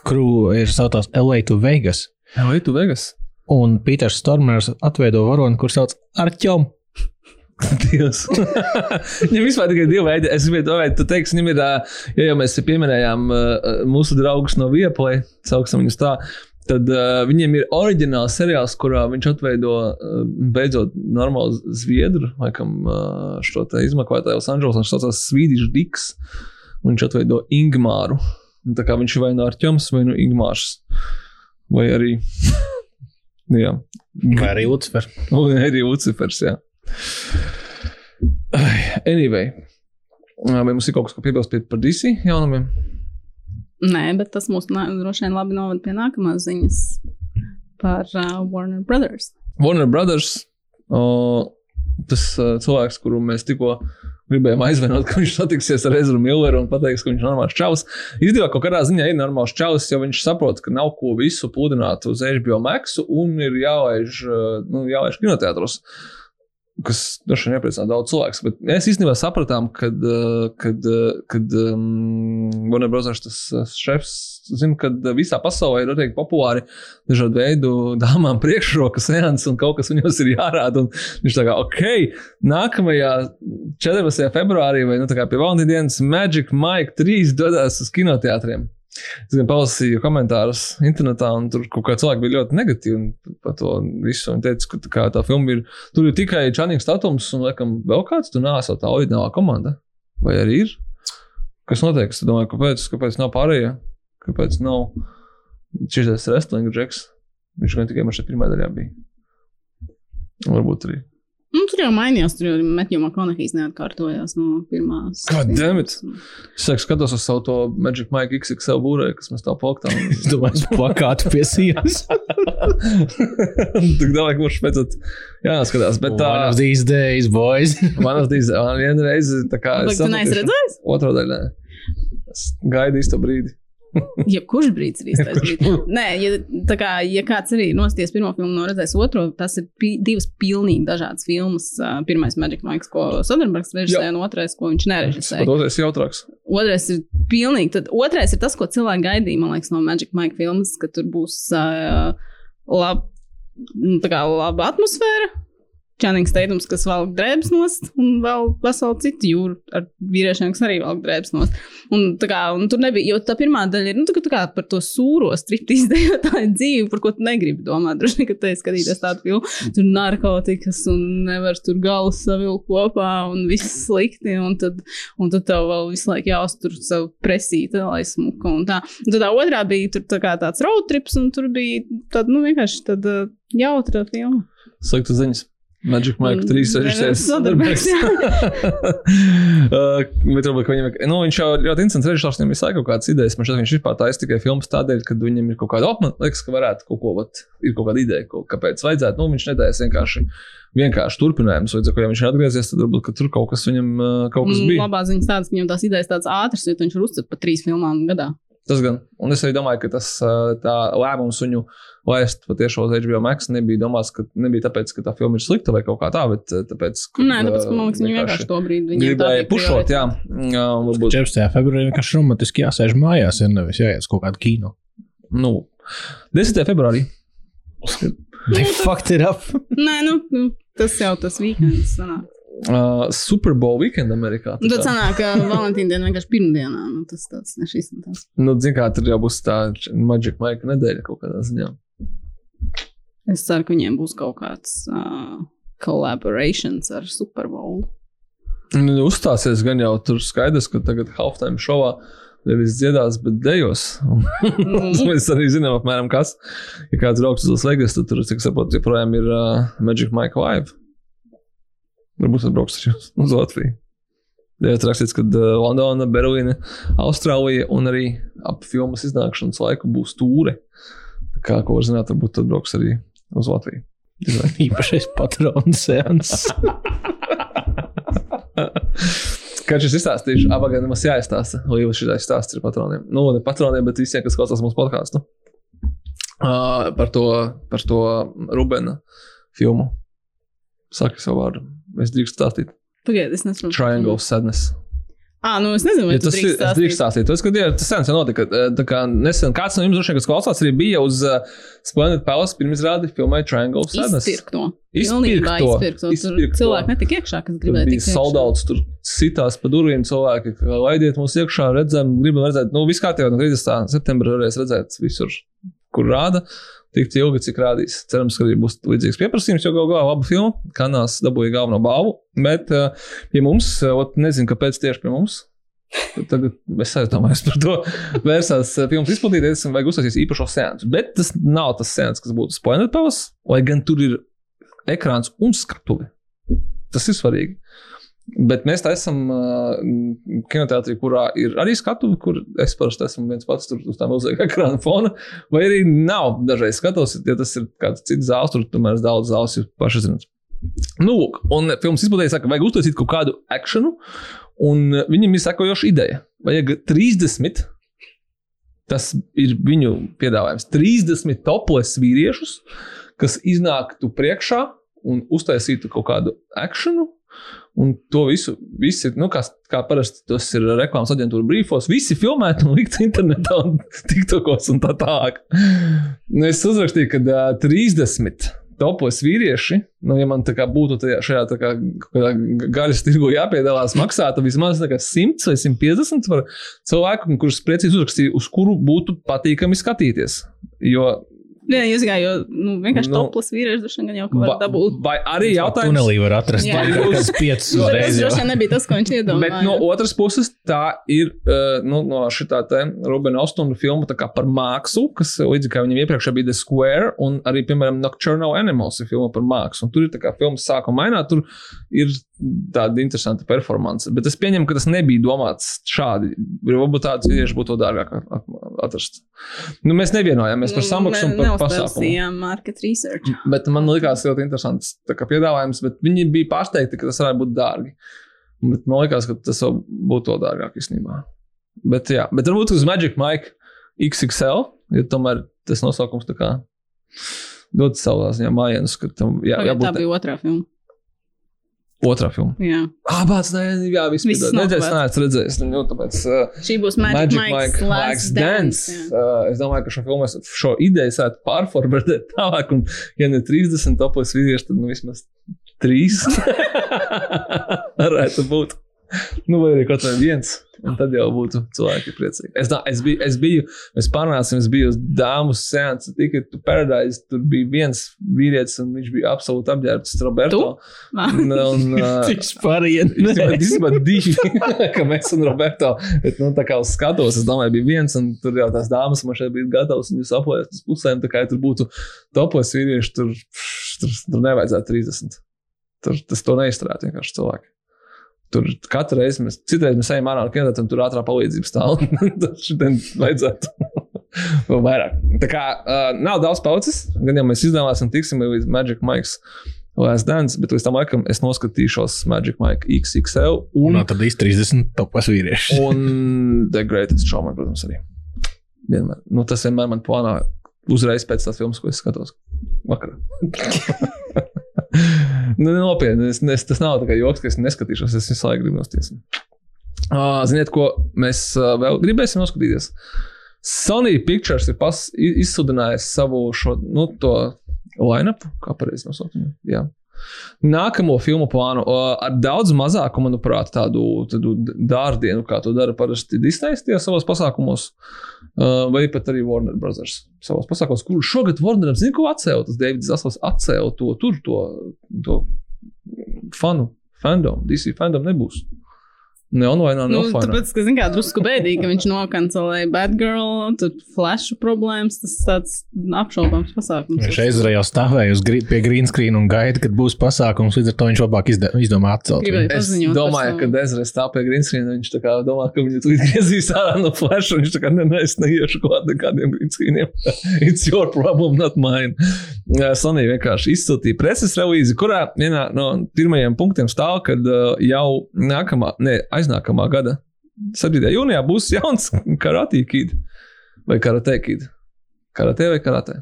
crew ir saucās LA to Vegas. Vai tu Vegas? Un Pīters Stormers atveido varoni, kur sauc Arķom. Dievs. Viņam vispār tikai divi veidi. Es gribēju to veidu, tu teiksi, viņam ir, ja jau mēs pieminējām mūsu draugus no Vieplay, sauksim viņus tā, tad uh, viņiem ir oriģināls seriāls, kurā viņš atveido uh, beidzot normālu zviedru, laikam uh, šo izmeklētāju Losandželos, viņš saucās Dicks, un viņš atveido Ingmāru. Un Tā kā viņš ir vai no Arķems, vai no Ingmārs. Vai arī, jā, Vai arī Lucifer. Un arī Lucifers, jā. Anyway. Vai mums ir kaut kas, ko piebilst pie- par DC jaunumiem? Nē, bet tas nā- droši vien labi novada pie nākamās ziņas par uh, Warner Brothers. Warner Brothers, o, tas uh, cilvēks, kuru mēs tikko gribējām aizvainot, ka viņš satiksies ar Ezru Milleru un pateiks, ka viņš ir normāls čalis. Īstenībā kaut kādā ziņā ir normāls čalis, jo viņš saprot, ka nav ko visu pludināt uz HBO Max un ir jālaiž, uh, nu, jālaiž kinoteātros. Kas droši vien iepriecina daudz cilvēku. Bet mēs īstenībā sapratām, kad, uh, kad, uh, kad um, Warner Brothers tas uh, šefs zina, ka visā pasaulē ir arī populāri dažādu veidu dāmām priekšrokas seanses un kaut kas viņos ir jārāda. Viņš tā kā, ok, nākamajā 14. februārī vai nu, pie Valentīna dienas Magic Mike 3 dodas uz kinoteātriem. Es gan palasīju komentārus internetā, un tur kaut kā cilvēki bija ļoti negatīvi par to visu. Viņi teica, ka tā, kā, tā filma ir. Tur ir tikai Čanīgs Statums un, laikam, vēl kāds tur nāsā tā oriģinālā komanda. Vai arī ir? Kas notiek? Es domāju, kāpēc, kāpēc nav pārējie? Kāpēc nav šis wrestling džeks? Viņš gan tikai man šeit pirmā daļā bija. Varbūt arī. Nu, tur jau mainījās, tur jau Matthew McConaughey's neatkārtojās no pirmās. God damn it! Es saku, skatos uz savu to Magic Mike XXL būrēju, kas mēs tā plaktām. Es domāju, es plakātu pie sienas. Tik ka mums pēc tam jāskatās. Bet tā, One of these days, boys. man tas bija vienreiz, tā kā Bet tu neesi redzējis? Otro daļu, nē. Es gaidu īsto brīdi. Jebkurš brīdis ir īstais brīdis. Nē, ja, kā, ja kāds arī nosties pirmo filmu, no redzēs otro, tas ir pi divas pilnīgi dažādas filmas. Pirmais Magic Mike, ko Soderbergs režisēja, un otrais, ko viņš nerežisēja. Otrais jautrāks. Otrais ir pilnīgi. Tad otrais ir tas, ko cilvēki gaidīja, man liekas, no Magic Mike filmas, ka tur būs uh, lab, nu, tā kā laba atmosfēra. Čānīgs teikums, kas velk drēbes nost, un vēl veselu citu jūru ar vīriešiem, kas arī velk drēbes nost. Un, kā, un tur nebija, jo tā pirmā daļa ir nu, tā, kā- tā kā par to sūro striptīzu dejotāju dzīvi, par ko tu negribi domāt. Droši vien, ka te skatīties tādu filmu, tur narkotikas un nevar tur galus savilkt kopā un viss slikti. Un tad, un tad tev vēl visu laiku jāuztur savu presīti, lai smuka un tā. Un tad tā otrā bija tur tā kā tāds road trips, un tur bija tāda, nu, vienkārši tāda jautra filma. Slikta ziņas. Magic Mike 3 režisēs. Soderbergs, Uh, ka viņam ir. Nu, viņš jau ir ļoti interesants režisors, viņam ir visai kaut kādas idejas. Man šķiet, viņš vispār taisa tikai filmas tādēļ, ka viņam ir kaut kāda opma. Liekas, ka varētu kaut ko, vat, ir kaut kāda ideja, ko, kāpēc vajadzētu. Nu, viņš netaisa vienkārši, vienkārši turpinājums. To, ja viņš ir atgriezies, tad varbūt tur kaut kas viņam uh, kaut kas bija. Labā ziņas tādas, ka viņam tās idejas tādas ātras, jo viņš var uzcelt pa trīs filmām gadā. Tas gan. Un es arī domāju, ka tas tā lēmums viņu laist patiešām uz HBO Max nebija domāts, ka nebija tāpēc, ka tā filma ir slikta vai kaut kā tā, bet tāpēc, ka. Nē, tāpēc, ka man liekas, viņi vienkārši to brīdi gribēja pušot, jā. jā varbūt, 14. februārī vienkārši romantiski jāsēž mājās, ir nevis jāiet uz kaut kādu kino. nu, 10. februārī. They fucked it up. Nē, nu, nu, tas jau tas weekends sanāk. Uh, Super Bowl weekend Amerikā. tā Un tad sanāk, ka Valentīna diena vienkārši pirmdienā. Nu, tas tāds ne šis un tas. Nu, zin kā, tur jau būs tā Magic Mike nedēļa kaut kādā ziņā. Es ceru, ka viņiem būs kaut kāds uh, collaborations ar Super Bowl. Nu, uzstāsies gan jau tur skaidrs, ka tagad halftime šovā nevis dziedās, bet dejos. Mm. Mēs arī zinām, apmēram, kas. Ja kāds brauks uz Las Vegas, tad tur, cik saprotu, joprojām ir uh, Magic Mike Live. Varbūt tas brauks arī uz- uz Latviju. Jā, tur rakstīts, ka uh, Londona, Berlīne, Austrālija un arī ap filmas iznākšanas laiku būs tūre. Tā kā, ko var zināt, varbūt tad brauks arī uz Latviju. Īpašais patrons seans. Kad šis izstāstīšu, abagā nemaz jāizstāsta. Līva šī izstāsta ir patroniem. Nu, ne patroniem, bet visiem, kas klausās mūsu podkāstu. Uh, par to, par to Rubena filmu. Saki savu vārdu. Es drīkstu stāstīt. Pagaidiet, es nesaprotu. Triangle of Sadness. Ah, nu es nezinu, vai Ja tas ir. Es drīkstu stāstīt. Tas, kad, ja, tas sen jau notika. Tā kā nesen kāds no jums, droši vien, kas klausās, arī bija uz uh, Splendid Palace pirmizrādi filmai Triangle of Sadness. Izpirkto. Izpirkto. Izpirkto. Izpirkto. cilvēki netika iekšā, kas gribēja tikt iekšā. soldauts, tur sitās pa durvīm cilvēki, ka laidiet mums iekšā, redzam, gribam redzēt. Nu, viss kārtībā no 30. septembra varēs redzēt visur, kur rāda. Tik ilgi, cik rādīs. Cerams, ka arī būs līdzīgs pieprasījums, jo galu galā laba filma. Kanās dabūja galveno balvu. Bet uh, pie mums, uh, ot, nezinu, kāpēc tieši pie mums. Tagad es aizdomājos par to. Vērsās uh, filmas izplatīties, vajag uzsākt īpašo sēnesi. Bet tas nav tas sēnes, kas būtu Splendid Palace, lai gan tur ir ekrāns un skatuve. Tas ir svarīgi. Bet mēs tā esam uh, kinoteātrī, kurā ir arī skatuve, kur es parasti esmu viens pats tur uz tā milzīga ekrāna fona. Vai arī nav dažreiz skatos, ja tas ir kāds cits zāles, tur tomēr ir daudz zāles, jūs paši zināt. Nu, lūk, un filmas izplatīja, ka vajag uztaisīt kaut kādu akciju, un viņam ir sekojoša ideja. Vajag 30, tas ir viņu piedāvājums, 30 topless vīriešus, kas iznāktu priekšā un uztaisītu kaut kādu akciju. Un to visu, visi, nu, kā, kā parasti tas ir reklāmas aģentūra brīvos, visi filmēti un likti internetā un tiktokos un tā tālāk. Nu, es uzrakstīju, ka uh, 30 topos vīrieši, nu, ja man tā kā būtu tajā, šajā tā kā, kādā gaļas tirgu jāpiedalās, maksātu vismaz tā kā 100 vai 150 par cilvēku, kurus precīzi uzrakstīju, uz kuru būtu patīkami skatīties. Jo Jā, jūs gājāt, jo nu, vienkārši Nu, nu, toplas vīrieši droši vien gan jau kaut kā dabūt. vai arī jautājums, Tunelī var atrast Jā. kādas piecas Bet tas droši vien nebija tas, ko viņš Bet iedomājās. no otras puses, tā ir uh, nu, no šī tā Rubina Ostuna filma tā kā par mākslu, kas līdzīgi kā viņam iepriekš bija The Square, un arī, piemēram, Nocturnal Animals ir filma par mākslu. Un tur ir tā kā filmas sākuma mainā, tur ir tāda interesanta performance. Bet es pieņemu, ka tas nebija domāts šādi. Varbūt tāds vīrieši būtu dārgāk at- atrast. Nu, mēs nevienojāmies par samaksu un par pasākumu. Market research. Bet man liekas, ļoti interesants piedāvājums, bet viņi bija pārsteigti, ka tas varētu būt dārgi. Bet man liekas, ka tas vēl būtu vēl dārgāk īstenībā. Bet, jā, bet varbūt uz Magic Mike XXL, jo tomēr tas nosaukums tā kā dod savā ziņā mājienus, ka tam jā, Pagaid, tā jābūt bija otrā filma. Otrā filma. Jā. Bāc, nē, jā, Viss bija. Nē, es neesmu redzējis. Nu, tāpēc, uh, Šī būs Magic, Magic Mike's Last Dance. jā. Uh, es domāju, ka šo filmu šo ideju sētu pārformatēt tālāk, un, ja ne 30 topos vīrieši, tad nu vismaz 3 varētu būt. Nu, vai arī kaut vai viens, tad jau būtu cilvēki priecīgi. Es, dā, es, biju, es biju, mēs pārnāsim, es biju uz dāmu sēnesi, tikai tu Paradise, tur bija viens vīrietis, un viņš bija absolūti apģērbts Roberto. Un, un, uh, Cik spārīgi. Īstenībā divi, ka mēs un Roberto. Bet, nu, tā kā uz skatos, es domāju, bija viens, un tur jau tās dāmas man šeit bija gatavas, un jūs aplēst uz pusēm, tā kā ja tur būtu topos vīrieši, tur, tur, tur nevajadzētu 30. Tur tas to neizturētu vienkārši cilvēki. Tur katru reizi mēs, citreiz mēs ejam ārā no un tur ātrā palīdzība stāv. Tad šodien vajadzētu vēl vairāk. Tā kā uh, nav daudz paucis, gan jau mēs izdevāsim, tiksim līdz Magic Mike's Last Dance, bet līdz tam laikam es noskatīšos Magic Mike XXL Un un, tad īsti 30 topas vīrieši. un The Greatest Showman, protams, arī. Vienmēr. Nu, tas vienmēr man plānā uzreiz pēc tās filmas, ko es skatos vakarā. Nu, nopietni, es, es, tas nav kā joks, ka es neskatīšos, es visu laiku gribu nosties. Uh, ziniet, ko mēs uh, vēl gribēsim noskatīties? Sony Pictures ir pas, izsludinājis savu šo, nu, to line-up, kā pareizi nosaukt. Jā. Nākamo filmu plānu uh, ar daudz mazāku, manuprāt, tādu, tādu dārdienu, kā to dara parasti Disneja tie savos pasākumos, uh, vai pat arī Warner Brothers savos pasākumos, kur šogad Warneram zina, ko atcēla. Tas Davids Zaslavs atcēla to tur, to, to fanu, fandom, DC fandom nebūs. Ne online, ne Nu, offline. tāpēc, ka, zin kā, drusku bēdīgi, ka viņš nokancelēja Batgirl, tad flashu problēmas, tas tāds apšaubāms pasākums. Viņš aizvarēja jau stāvēja uz gri- pie green screen un gaida, kad būs pasākums. Līdz ar to viņš labāk izde- izdomā atcelt. Es domāju, ka Dezerē stāv pie Greenscreen. Viņš tā kā domā, ka viņu tūlīt griezīs ārā no flaša. Viņš tā kā ne, ne, es neiešu klāt nekādiem Greenscreeniem. It's your problem, not mine. Jā, Sony vienkārši izsūtīja preses relīzi, kurā vienā no pirmajiem punktiem stāv, ka uh, jau nākamā, ne, aiznākamā gada 7. jūnijā būs jauns karate kid vai karate kid. Karate vai karate?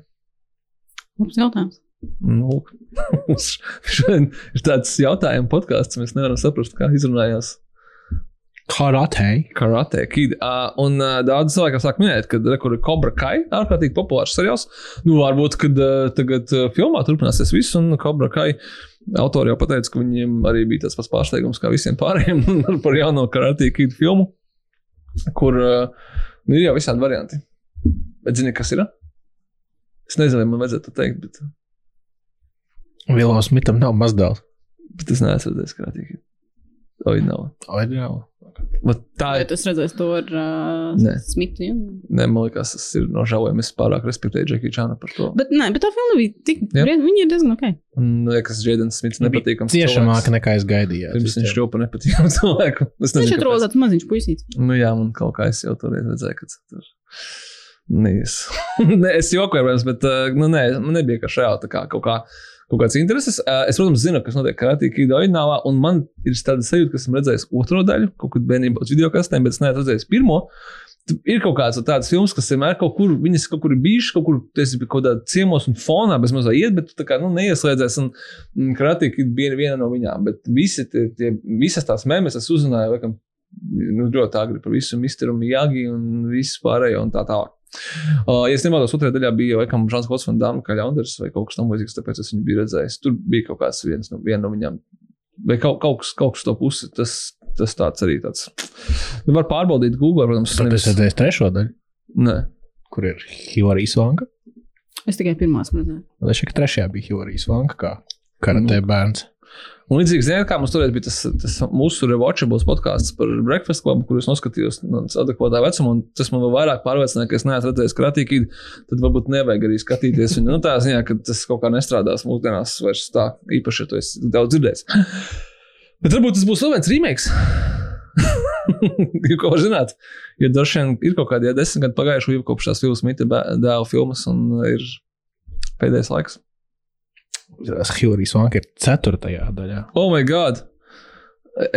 Mums jautājums. Nu, mums šodien ir tāds jautājums podkāsts, mēs nevaram saprast, kā izrunājās Karate. Karate Kid. Uh, un uh, daudz cilvēku sāk minēt, ka tur ir Cobra Kai, ārkārtīgi populārs seriāls. Nu, varbūt, kad uh, tagad uh, filmā turpināsies viss, un Cobra Kai autori jau pateica, ka viņiem arī bija tas pats pārsteigums kā visiem pārējiem par jauno Karate Kid filmu, kur nu, ir jau visādi varianti. Bet zini, kas ir? Es nezinu, vai man vajadzētu to teikt, bet, Vilam Smitam nav mazdēls. bet es neesmu redzējis Karate Kid. Oi, nav. Bet tā ir. tu esi redzējis to ar uh. Smitu? Ja? Nē, man liekas, tas ir nožēlojami. Es pārāk respektēju Džekiju Čānu par to. Bet, nē, bet tā filma bija tik. Jā. Yeah. Viņa ir diezgan ok. Un liekas, Džeidens Smits nepatīkams. Ciešamāk nekā es gaidīju. Pirms viņš kļuva nepatīkams cilvēku. Es Viņš nezinu, ir kāpēc. tāds maziņš puisīts. Nu jā, man kaut kā es jau toreiz redzēju, ka tas tur. Nē, es, ne, es jokoju, bet nu, nē, man nebija kā šajā tā kā kaut kā. Kaut kāds intereses. Es, protams, zinu, kas notiek Karate Kid oriģinālā, un man ir tāda sajūta, ka esmu redzējis otro daļu, kaut kad bērnībā uz video kastēm, bet es neesmu redzējis pirmo. Ir kaut kāds tāds filmas, kas vienmēr kaut kur, viņas kaut kur ir bijušas, kaut kur tas ir kaut kādā ciemos un fonā, bez mazā iet, bet tu tā kā nu, neieslēdzies. Un mm, Karate Kid bija viena no viņām, bet visi tie, tie, visas tās mēmēs es uzzināju, laikam, nu, ļoti agri par visu Misteru Miyagi un visu pārējo un tā tālāk. Uh, ja es nemaldos, otrajā daļā bija laikam Žants Klods un Dāmas kā ļaundaris vai kaut kas tamlīdzīgs, tāpēc es viņu biju redzējis. Tur bija kaut kāds viens no, viena no viņām. Vai kaut, kaut, kas, kaut kas to pusi, tas, tas tāds arī tāds. Nu, var pārbaudīt Google, protams. Tad es redzēju trešo daļu, Nē. kur ir Hilārijas Vanka. Es tikai pirmās redzēju. Vai šī trešajā bija Hilārijas Vanka kā karate bērns? Un līdzīgi, zināt, kā mums toreiz bija tas, tas mūsu rewatchables podkāsts par Breakfast Club, kurus noskatījos no adekvātā vecuma, un tas man vēl vairāk pārliecināja, ka es neesmu redzējis kratīgi, tad varbūt nevajag arī skatīties viņu. Nu, tā ziņā, ka tas kaut kā nestrādās mūsdienās vairs tā īpaši, ja tu esi daudz dzirdējis. Bet varbūt tas būs vēl viens remakes. Jūs ko zināt? Jo droši vien ir kaut kādi desmit gadi pagājuši, jau kopš tās filmas Mita dēla filmas, un ir pēdējais laiks. Hilārijas Vanka ir ceturtajā daļā. Oh, my God!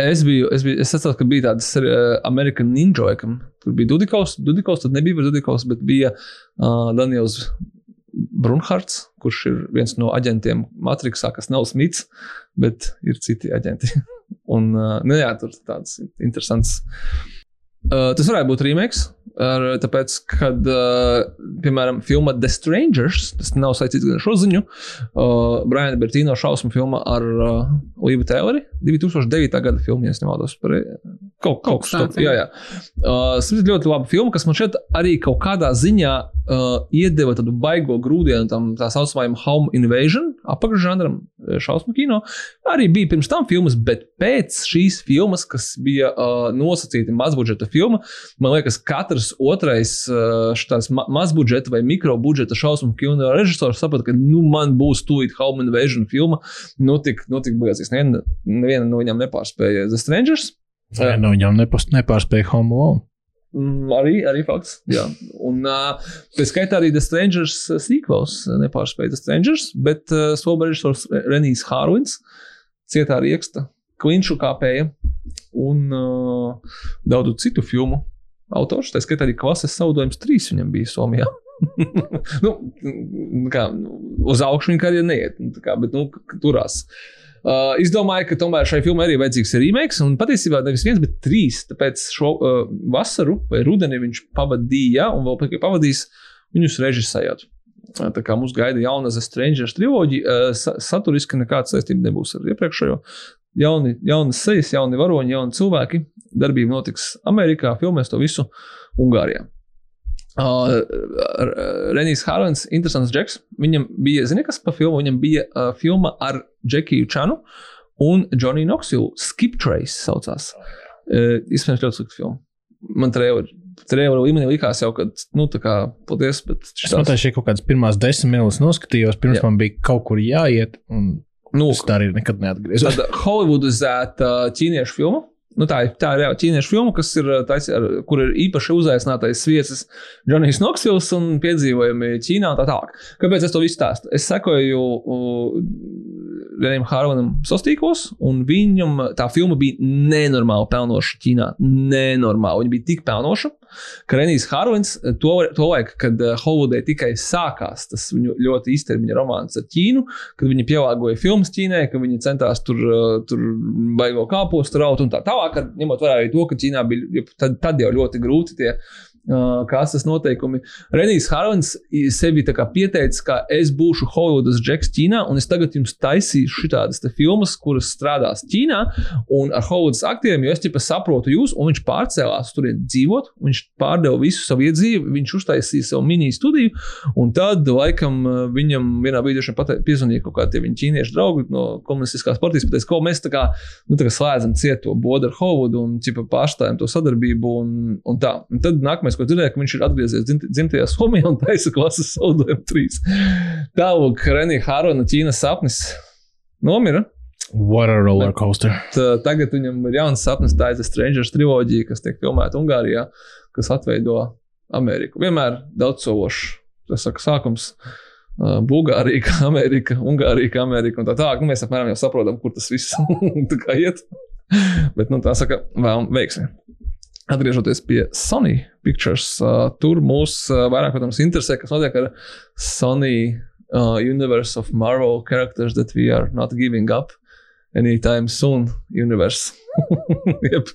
Es biju, es biju, es atceros, ka bija tāds uh, American Ninja, kam bija Dudikaus, Dudikaus, tad nebija Dudikaus, bet bija uh, Daniels Brunhards, kurš ir viens no aģentiem Matrixā, kas nav Smits, bet ir citi aģenti. Un, uh, nu jā, tur tāds interesants. Uh, tas varētu būt remakes, ar, tāpēc, kad, piemēram, filma The Strangers, tas nav saistīts ar šo ziņu, uh, Brian Bertīno šausmu filma ar uh, Līvu Tēleri, 2009. gada filma, ja es nemaldos par kaut, kaut kas tāds. Jā, jā. Uh, tas ir ļoti laba filma, kas man šeit arī kaut kādā ziņā uh, iedeva tādu baigo grūdienu tam tā saucamajam home invasion, apakšžanram šausmu kino. Arī bija pirms tam filmas, bet pēc šīs filmas, kas bija uh, nosacīta mazbudžeta filma, man liekas, katrs otrais uh, šāds ma mazbudžeta vai mikrobudžeta šausmu kino režisors saprata, ka nu, man būs tūlīt home invasion filma. Nu, tik, nu, tik beigās. Neviena, neviena no viņām nepārspēja The Strangers. Nē, no viņam nepast, nepārspēja Home Alone. Mm, arī, arī fakts. Jā. Un uh, pēc skaitā arī The Strangers sequels nepārspēja The Strangers, bet uh, soba režisors Renijs Hārvins cietā rieksta, klinšu kāpēja un uh, daudzu citu filmu autors. Tā skaitā arī klases saudojums trīs viņam bija Somijā. nu, kā, uz augšu viņa karjeras neiet, nu, kā, bet nu, turās. Uh, es domāju, ka tomēr šai filmai arī vajadzīgs remakes, un patiesībā nevis viens, bet trīs. Tāpēc šo uh, vasaru vai rudeni viņš pavadīja, un vēl tikai pavadīs viņus režisējot. Uh, Tā kā mums gaida jauna The Strangers triloģija, uh, sa saturiski nekāda saistība nebūs ar iepriekšējo. Jauni, jaunas sejas, jauni varoņi, jauni cilvēki. Darbība notiks Amerikā, filmēs to visu Ungārijā. Uh, Renijs Hārlens, interesants džeks. Viņam bija, zini, kas par filmu? Viņam bija uh, filma ar Džekiju Čanu un Johnny Knoxilu. Skip Trace saucās. Uh, Iespējams, ļoti slikta filma. Man trījā līmenī likās jau, ka, nu, tā kā, paldies, bet Es man tā šī kaut kādas pirmās desmit minūtes noskatījos, pirms. Jā. man bija kaut kur jāiet, un nu, es tā arī nekad neatgriezos. tāda Hollywoodizēta ķīniešu filma. nu, tā, ir- tā ir reāla ķīniešu filma, kas ir, uh, tais, ar, kur ir īpaši uzaicinātais viesis Džonijs Knoksvils un piedzīvojumi Ķīnā un tā tālāk. Kāpēc es to visu stāstu? Es sekoju uh, Renam Harvanam sastīkos, un viņam tā filma bija nenormāli pelnoša Ķīnā. Nenormāli. Viņa bija tik pelnoša, ka Renijs Harvins to, to laiku, kad uh, Holivudē tikai sākās tas viņu ļoti īstermiņa romāns ar Ķīnu, kad viņi pielāgoja filmas Ķīnai, ka viņi centās tur, uh, tur baigo kāpostu raut un tā tālāk, ņemot vērā arī to, ka Ķīnā bija tad, tad jau ļoti grūti tie kastes noteikumi. Renijs Harvins sevi pieteica, ka es būšu Holivudas džeks Ķīnā, un es tagad jums taisīšu šādas filmas, kuras strādās Ķīnā, un ar Holivudas aktieriem, jo es tikai saprotu jūs, un viņš pārcēlās tur dzīvot, viņš pārdeva visu savu iedzīvi, viņš uztaisīja savu mini studiju, un tad laikam viņam vienā brīdī piezvanīja kaut kādi viņa ķīniešu draugi no komunistiskās partijas, pateica, ko mēs tā kā, nu, tā kā slēdzam cietu to bodu ar Holivudu un ķipa, pārstājam to sadarbību un, un tā. Un tad nākamais, ko dzirdēju, ka viņš ir atgriezies dzimt- dzimtajā Somijā un taisa klases saudojumu trīs. Tālāk, Renija Hārona Ķīnas sapnis nomira. What a roller coaster. Tā, tagad viņam ir jauns sapnis, tā ir Strangers triloģija, kas tiek filmēta Ungārijā, kas atveido Ameriku. Vienmēr daudzsološs, tas saka, sākums. Uh, Bulgārija, Amerika, Ungārija, Amerika un tā tālāk. Nu, mēs apmēram jau saprotam, kur tas viss tā kā iet. Bet, nu, tā saka, vēl veiksmi. Atgriežoties pie Sony Pictures, uh, tur mūs uh, vairāk, protams, interesē, kas notiek ar Sony uh, Universe of Marvel characters that we are not giving up anytime soon universe. jeb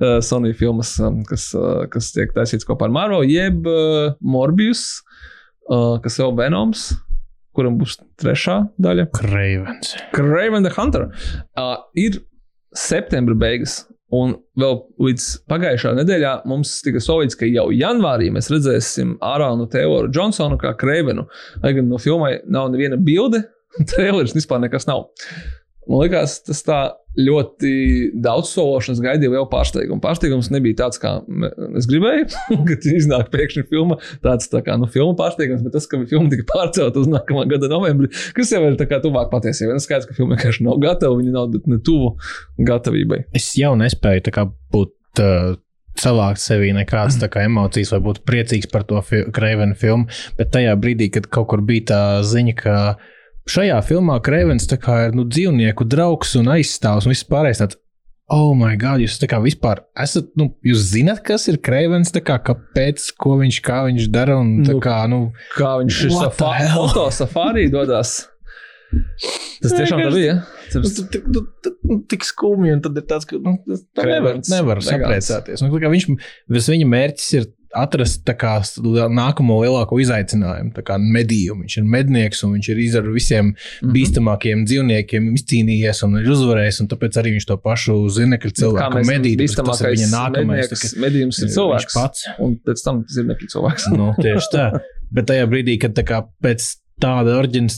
uh, Sony filmas, um, kas, uh, kas tiek taisīts kopā ar Marvel, jeb uh, Morbius, uh, kas jau Venoms, kuram būs trešā daļa. Cravens. Craven the Hunter. Uh, ir septembra beigas. Un vēl līdz pagājušā nedēļā mums tika solīts, ka jau janvārī mēs redzēsim Ārānu Teoru Džonsonu kā Kreivenu. Lai gan no filmai nav neviena bilde, traileris vispār nekas nav. Man liekas, tas tā ļoti daudz sološanas gaidīja lielu pārsteigumu. Pārsteigums nebija tāds, kā es gribēju, kad iznāk pēkšņi filma. Tāds tā kā nu, filmu pārsteigums, bet tas, ka filma tika pārcelta uz nākamā gada novembri, kas jau ir tuvāk patiesībai. Es skaidrs, ka filma vienkārši nav gatava, viņa nav ne tuvu gatavībai. Es jau nespēju kā būt uh, savākt sevī nekādas kā emocijas, vai būt priecīgs par to fi Kreivena filmu. Bet tajā brīdī, kad kaut kur bija tā ziņa, ka šajā filmā Kreivens ir nu, dzīvnieku draugs un aizstāvs un viss pārējais. Tāds, Oh, my God, jūs tā kā vispār esat, nu, jūs zināt, kas ir Kreivens, kā kāpēc, ko viņš, kā viņš dara, un Nu, kā, nu, Kā viņš ir safā, safārī dodas. Tas tiešām tā bija. Nu, Tas tu- tu- nu, tik skumji, un tad ir tāds, ka nu, tas- tā nevar, nevar vegāns. sapriecāties. Nu, viņš, viņa mērķis ir atrast kā, nākamo lielāko izaicinājumu, tā kā medījumu. Viņš ir mednieks, un viņš ir ar visiem Mhm. bīstamākiem dzīvniekiem izcīnījies un ir uzvarējis, un tāpēc arī viņš to pašu zina, ka cilvēku tas ir viņa nākamais. kā- medījums ir cilvēks. pats. Un pēc tam zirnekļu cilvēks. Nu, tieši tā. Bet tajā brīdī, kad tā kā pēc tāda origin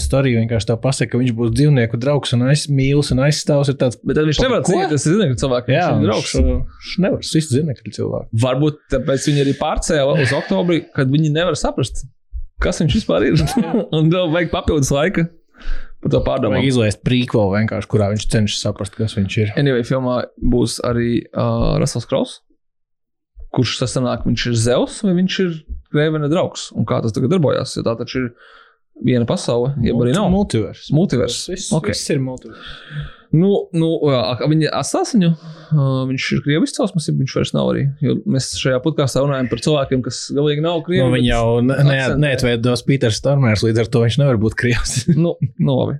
story vienkārši tā pasaka, ka viņš būs dzīvnieku draugs un aizmīlis un aizstāvs, tāds. Bet viņš nevar cīnīties ar zirnekļu cilvēku. Jā, viņš ir draugs. viņš nevar sist zinekļu cilvēku. Varbūt tāpēc viņi arī pārcēla uz oktobri, kad viņi nevar saprast, kas viņš vispār ir. un vēl vajag papildus laika par to Vajag pārdomāt. izlaist prīkolu vienkārši, kurā viņš cenšas saprast, kas viņš ir. Anyway, filmā būs arī uh, Russells Kraus. Kurš tas sanāk, viņš ir Zeus vai viņš ir Grēvena draugs? Un kā tas tagad darbojas? Jo tā taču ir viena pasaule, jeb arī nav. Multivers. Multivers. Viss, Ok. viss ir multivers. Nu, nu, viņu. Uh, viņš ir krievis izcelsmes, ja viņš vairs nav arī. Mēs šajā podkāstā runājam par cilvēkiem, kas galīgi nav krievi. Nu, viņa jau ne- neatveidos Pīters Stormērs, līdz ar to viņš nevar būt krievs. nu, nu, labi.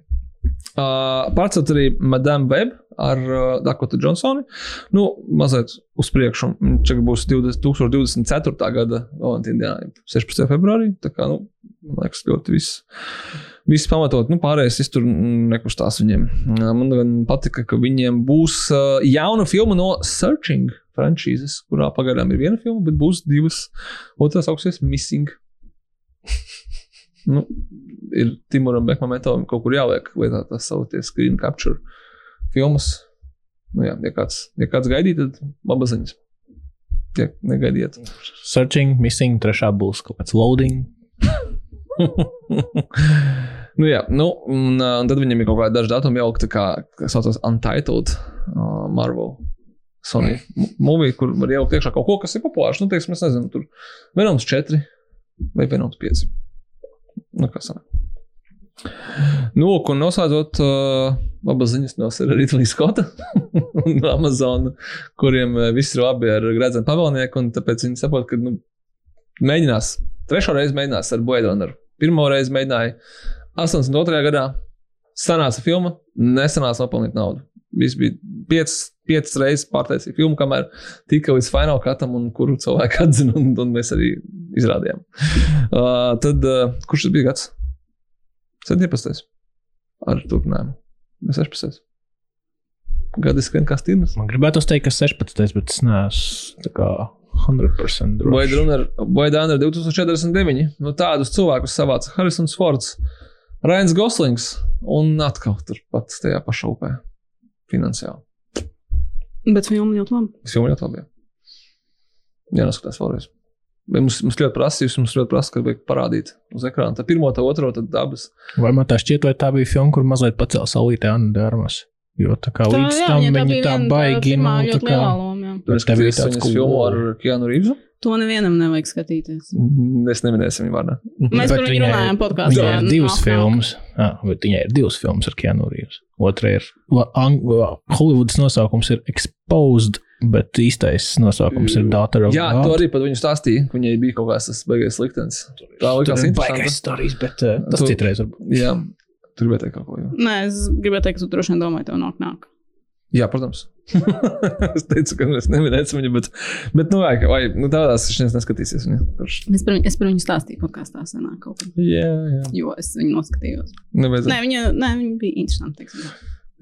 Uh, Pārcelt arī Madame Web ar uh, Dakotu Džonsonu. Nu, mazliet uz priekšu. Tagad būs 20, 2024. gada Valentīna dienā, 16. februārī. Tā kā, nu, man liekas, ļoti viss. Viss pamatot, nu, pārējais viss tur nekustās viņiem. Man gan patika, ka viņiem būs uh, jauna filma no Searching franšīzes, kurā pagaidām ir viena filma, bet būs divas. Otrs augsties Missing. nu, ir Timuram Bekmametam kaut kur jāliek lietā tas saucies screen capture filmas. Nu jā, ja kāds, ja kāds gaidīja, tad laba ziņas. Ja negaidiet. Searching, missing, trešā būs kaut kāds loading. nu jā, nu, un, uh, un tad viņam ir kaut kāda daži datumi jau, tā kā, kas saucas Untitled uh, Marvel. Sony mūvija, kur var ielikt iekšā kaut ko, kas ir populārs. Nu, teiksim, es nezinu, tur Venoms 4 vai Venoms 5. Nu, kas sanāk. Nu, un noslēdzot, uh, abas ziņas no Ridley Scotta un Amazon, kuriem viss ir labi ar gredzenu pavēlnieku, un tāpēc viņi saprot, ka nu, mēģinās, trešo reizi mēģinās ar Runner. Pirmo reizi mēģināja 82. gadā, sanāca filma, nesanāca nopelnīt naudu. Viss bija piecas, piecas reizes pārtaisīja filmu, kamēr tika līdz fināla katam, un kuru cilvēku atzina, un, un mēs arī izrādījām. Uh, tad, uh, kurš tas bija gads? 17. Ar turpinājumu. 16. Gadi skan kā stīnas. Man gribētu teikt, ka 16. bet es neesmu tā kā 100% drošs. Blade Runner 2049. Nu, tādus cilvēkus savāca Harrisons Fords, Rains Goslings un atkal turpat tajā pašā upē finansiāli. Bet filma ļoti labi. Tas jau ļoti labi. Jā, neskatās vēlreiz. Mums, mums ļoti prasīs, mums ļoti prasa, ka vajag parādīt uz ekrāna. Tā pirmo, tā otro, tad abas. Vai man tā šķiet, vai tā bija filma, kur mazliet pacēla saulītē Anna Dārmas? Jo tā kā līdz jā, tam viņai viņa tā viena baigi, nu, tā kā. loma, jā. Tev bija tāds cool. filmu ar Keanu Reevesu. To nevienam nevajag skatīties. Es neminēšu viņu vārdā. Mēs par viņu runājām podkāstā. Viņai ir divas Nāk, filmas. Ah, bet viņai ir divas filmas ar Keanu Reeves. Otra ir Hollywoods nosaukums ir Exposed, bet īstais nosaukums ir Daughter of Jā, God. to arī par viņu stāstīja. ka Viņai bija kaut kāds tas baigais liktenis. Tā likās interesanti. stāstījis, bet uh, tas Tu- citreiz varbūt. Jā, tur gribēja teikt kaut ko. Jā, Nē, es gribēju teikt, ka tu droši vien domāji, tev nāk nāk. jā protams. es teicu, ka es neminēšu viņu, bet, bet nu, vai, vai nu, tādās viņš neskatīsies. Viņa, kurš... Es par viņu, es par viņu stāstīju podkāstā senāk kaut kad. Jā, jā. Jo es viņu noskatījos. Nevajadzētu. Nē, viņa, nē, viņa bija interesanta.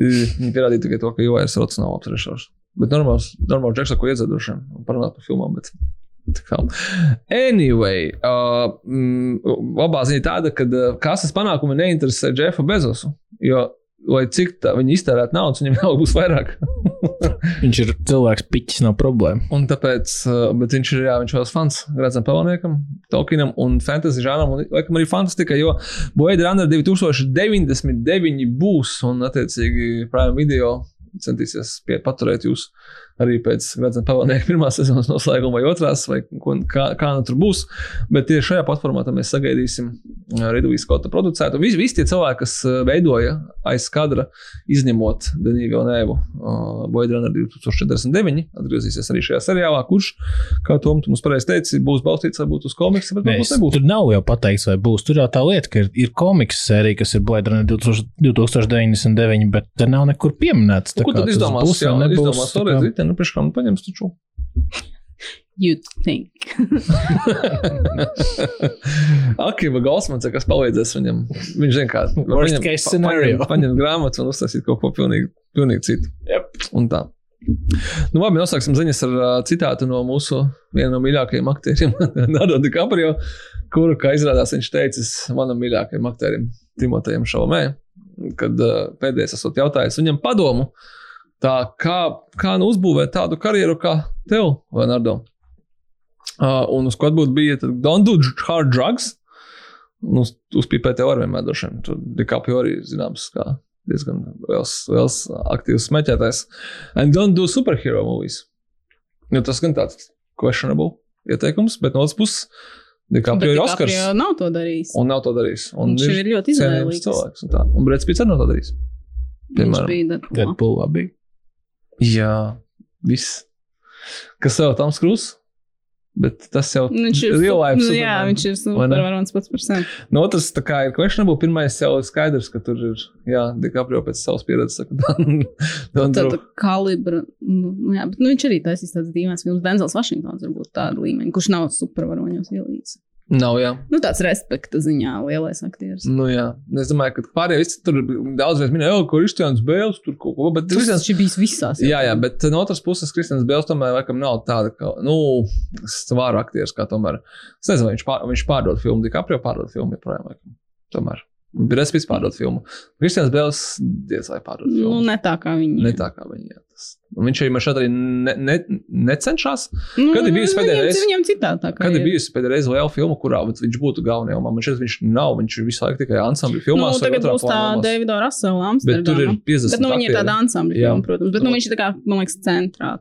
Viņi pierādīja tikai to, ka jau ir rotas nav apspriešos. Bet normāls, normāls džeks, ko iedzēdušiem un parunāt par filmām. Bet... Anyway, uh, mm, labā ziņa tāda, ka uh, kases panākumi neinteresē Jeffu Bezosu. Jo, lai cik tā viņi iztērētu naudu, viņam jau būs vairāk. Viņš ir cilvēks, piķis nav problēma. Un tāpēc, uh, bet viņš ir, jā, viņš vēl fans Gradzam Pelniekam, Tolkienam un fantasy žānam, un laikam arī fantastika, jo Blade Runner 2099 būs, un attiecīgi Prime Video centīsies pie, paturēt jūs arī pēc Gradzam Pelnieka pirmās sezonas noslēguma vai otrās, vai ko, kā, kā nu tur būs. Bet tieši šajā platformā mēs sagaidīsim uh, Ridley Scotta producētu. Visi, visi tie cilvēki, kas uh, veidoja aiz kadra, izņemot Denīvu Nēvu, uh, Runner 2049, atgriezīsies arī šajā seriālā, kurš, kā Tom, tu mums pareizi teici, būs balstīts varbūt uz komiksu, bet varbūt nebūs. tur nav jau pateikts, vai būs. Tur jau tā lieta, ka ir, ir komiks sērija, kas ir 2000 2099, bet tur nav nekur pieminēts. tā Ko tad izdomās? Jā, nebūs, izdomās tā nu, priekš kā nu paņems taču. You'd think. Akiva Galsmans, kas palīdzēs viņam. Viņš kā Worst paņem- case pa- scenario. Paņem, paņem grāmatu un uztaisīt kaut ko pilnīgi, pilnīgi citu. Yep. Un tā. Nu, labi, noslēgsim ziņas ar uh, citātu no mūsu viena no mīļākajiem aktieriem, Nado DiCaprio, kuru, kā izrādās, viņš teicis manam mīļākajam aktierim, Timotejam Šalmē, kad uh, pēdējais esot jautājis viņam padomu, tā kā, kā nu uzbūvēt tādu karjeru kā tev, Leonardo. Uh, un uz ko atbūt bija, tad don't do hard drugs. Nu, uz, uzpīpēt tev arī vienmēr droši vien. Tur DiCaprio arī zināms, kā diezgan liels, liels aktīvs smēķētājs. And don't do superhero movies. Jo tas gan tāds questionable ieteikums, bet no otras puses DiCaprio ir Oskars. DiCaprio nav to darījis. Un nav to darījis. Un Viņš ir ļoti cienījams izvēlīgs. cilvēks. Un, tā. un Brits Pits arī nav to darījis. Viņš Piemēram. Deadpool labi. Jā, viss. Kas vēl tam skrūs? Bet tas jau Viņš ir real life su- Jā, viņš ir supervaronis pats par sevi. No otras, tā kā ir questionable, pirmais jau ir skaidrs, ka tur ir, jā, DiCaprio pēc savas pieredzes saka, don't, don't Tāda kalibra. Nu, nu jā, bet nu, viņš arī taisīs tādas dīvainas filmas. Denzels Vašingtons varbūt tāda līmeņa, kurš nav supervaroņos ielīdz. Nav, jā. Nu, tāds respekta ziņā lielais aktieris. Nu, jā. Es domāju, ka pārējie visi tur daudz minēja, ka Kristians Bēls tur kaut ko, bet Tas Kristians. viņš bijis visās. Jā, jā, bet no otras puses, Kristians Bēls tomēr laikam nav tāda, ka, nu, svāra aktieris kā tomēr. Es nezinu, viņš, pār, viņš pārdod filmu, DiCaprio pārdod filmu joprojām, laikam. Tomēr. Un bija pārdot filmu. Kristians Bēls diez vai pārdot Nu, filmu. ne tā kā viņi. Ne tā kā viņi. Jā, tas. Un viņš arī man arī ne, ne, necenšas. Nu, Kad ir bijusi pēdējā reize? Viņiem citā tā kā. Kad ir bijusi pēdējā reize liela filma, kurā viņš būtu galvenajā lomā? Man šķiet, viņš nav. Viņš ir visu laiku tikai ansambļu Nu, filmās. vai tagad būs tā. Davida Rasela Bet tur ir Amsterdama. 50. Bet, nu, viņi ir tāda ansambļa Jā. filma, protams. Bet, nu, viņš ir tā kā, man liekas, centrā.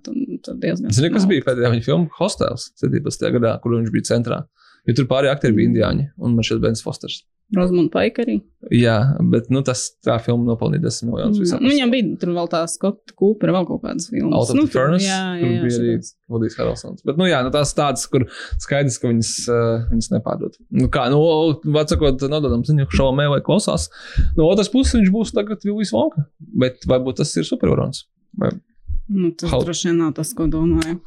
Zini, kas bija pēdējā viņa filma Hostels 17. gadā, kur viņš bija centrā. Jo tur pārējie aktieri bija indiāņi un man šeit Bens Fosters. Rozmunda Paika arī. Jā, bet nu, tas tā filma nopelnīja 10 miljonus visā Nu, viņam bija tur vēl tā Skotta Kūpera, vēl kaut kādas filmas. Out of nu, the Furnace. Jā, jā, jā, bija arī. Vodijs Haralsons. Bet, nu, jā, nu, tās tādas, kur skaidrs, ka viņas, uh, viņas nepārdod. Nu, kā, nu, vecākot, nododam ziņu, ka šaumē vai klausās. No otras puses, viņš būs tagad Vilijas Vonka. Bet varbūt tas ir supervarons. Vai... Nu, tas How- droši vien nav tas, ko domāju.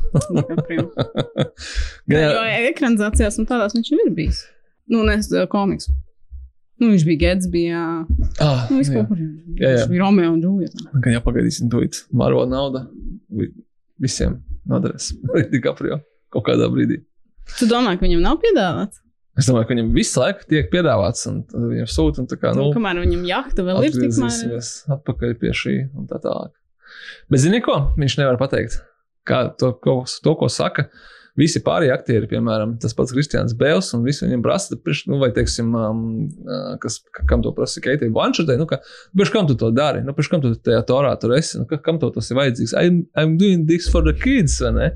Gan, Jo ekranizācijās un tādās viņš jau ir bijis. Nu, nes komiks. Nu, viņš bija Gets, bija. ah, Nu, jā. kur. Jā, jā. Viņš bija Romeo un Džulija. Gan jāpagaidīsim to it. Maro nauda vi- visiem noderēs. Arī DiCaprio kaut kādā brīdī. Tu domā, ka viņam nav piedāvāts? Es domāju, ka viņam visu laiku tiek piedāvāts, un viņam sūta, nu, kamēr viņam jahta vēl ir, tikmēr. atgriezīsimies atpakaļ pie šī un tā tālāk. Bet zini ko? Viņš nevar pateikt. Kā to, ko, to, ko saka visi pārējie aktieri, piemēram, tas pats Kristians Bēls, un visi viņam prasa, nu, vai, teiksim, um, uh, kas, ka- kam to prasa Keitija Blanšetē, nu, ka, priekš kam tu to dari? Nu, priekš kam tu tajā torā tur esi? Nu, ka, kam tev tas ir vajadzīgs? I'm, I'm doing this for the kids, vai ne?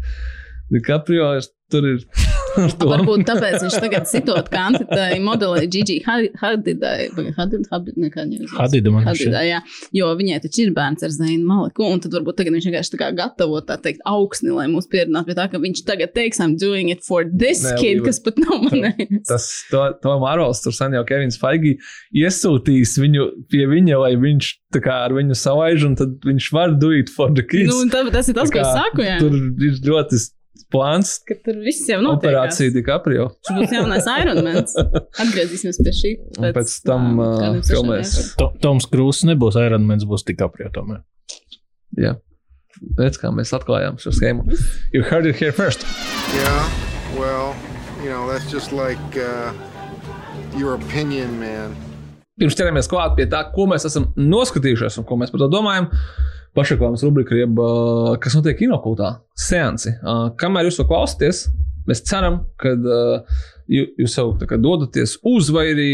DiCaprio ir, tur ir to. Varbūt tāpēc viņš tagad sitot kandidatai modelei Gigi Hadidai. Hadid, Hadid, nekā izlasa. Hadida man Hadidai, jā. Jo viņai taču ir bērns ar Zainu Maliku, un tad varbūt tagad viņš vienkārši tā kā gatavo tā teikt augsni, lai mūs pierunātu pie tā, ka viņš tagad teiks, I'm doing it for this Nē, kid, kas pat nav manējis. Tas to, to Marvels, tur sen jau Kevins Faigi iesūtīs viņu pie viņa, lai viņš tā kā ar viņu savaiž, un tad viņš var do it for the kids. Nu, un tā, tas ir tas, ko es saku, jā. Tur ir ļoti plāns. Ka tur viss jau notiek. Operācija DiCaprio. Šis būs jaunais Ironmans. Atgriezīsimies pie šī. Un pēc tam, sešiem filmēs. To, Toms Krūss nebūs Ironmans, būs DiCaprio tomēr. Jā. Redz, kā mēs atklājām šo schēmu. You heard it here first. Yeah, well, you know, that's just like uh, your opinion, man. Pirms ķeramies klāt pie tā, ko mēs esam noskatījušies un ko mēs par to domājam. Pašreklāmas rubrika, jeb, ā, kas notiek kinokultā, seansi. Ā, Kamēr jūs to klausāties, mēs ceram, ka uh, jūs jau dodaties uz, vai arī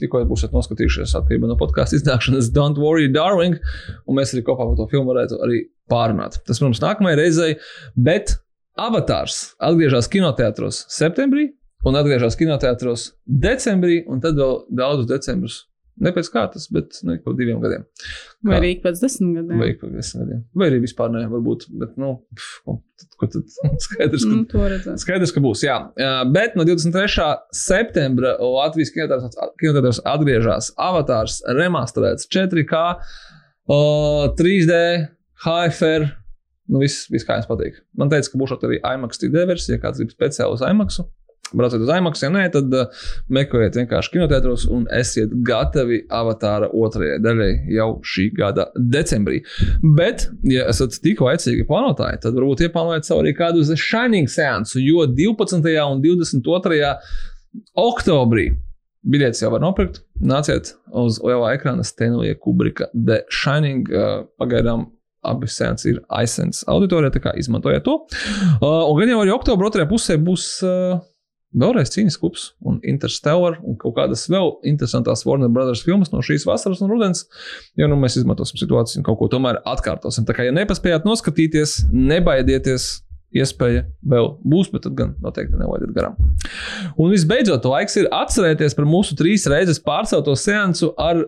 tikko būsiet noskatījušies atkarībā no podkāstu iznākšanas Don't Worry, Darling, un mēs arī kopā par to filmu varētu arī pārunāt. Tas, protams, nākamajai reizei, bet Avatārs atgriežas kinoteātros septembrī un atgriežas kinoteātros decembrī, un tad vēl daudzus decembrus. Ne pēc kārtas, bet nu, pa diviem gadiem. Vai Kā? arī ik pēc desmit gadiem. Vai ik pa desmit gadiem. Vai arī vispār ne, varbūt. Bet, nu, pf, ko, tad, skaidrs, ka Nu. Skaidrs, ka būs, jā. Bet no 23. septembra Latvijas kinotētros atgriežas Avatārs, remasterēts 4K, uh, 3D, HFR. Nu, viss, viss kā jums patīk. Man teica, ka būs arī IMAX 3D versija, ja kāds grib speciāli uz IMAX. Brauciet uz IMAX, ja nē, tad uh, meklējiet vienkārši kinotētros un esiet gatavi avatāra otrajai daļai jau šī gada decembrī. Bet, ja esat tikko aicīgi plānotāji, tad varbūt ieplānojiet sev arī kādu The Shining seansu, jo 12. un 22. oktobrī biļetes jau var nopirkt. Nāciet uz lielā ekrāna Stenlija Kubrika The Shining. Uh, pagaidām abi seansi ir aizsens auditorijā, tā kā izmantojiet to. Uh, un gan jau arī oktobra otrajā pusē būs. Uh, Vēlreiz cīņas klubs un Interstellar un kaut kādas vēl interesantas Warner Brothers filmas no šīs vasaras un rudens. Jo nu, mēs izmantosim situāciju un kaut ko tomēr atkārtosim. Tā kā, ja nepaspējāt noskatīties, nebaidieties, iespēja vēl būs, bet tad gan noteikti nelaidiet garām. Un visbeidzot, laiks ir atcerēties par mūsu trīs reizes pārcelto seansu ar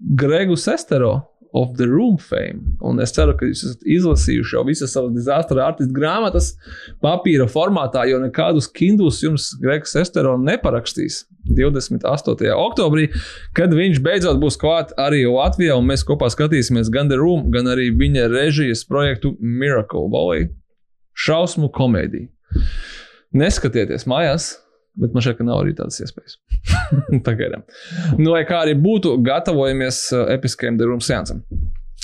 Gregu Sestero. Of the Room fame. Un es ceru, ka jūs esat izlasījuši jau visas savas disastra artistu grāmatas papīra formātā, jo nekādus Kindles jums Gregs Estero neparakstīs 28. oktobrī, kad viņš beidzot būs klāt arī Latvijā, un mēs kopā skatīsimies gan The Room, gan arī viņa režijas projektu Miracle Valley. Šausmu komēdiju. Neskatieties mājās, bet man šeit ka nav arī tādas iespējas. Pagaidām. Nu, lai kā arī būtu, gatavojamies uh, episkajam Room seansam.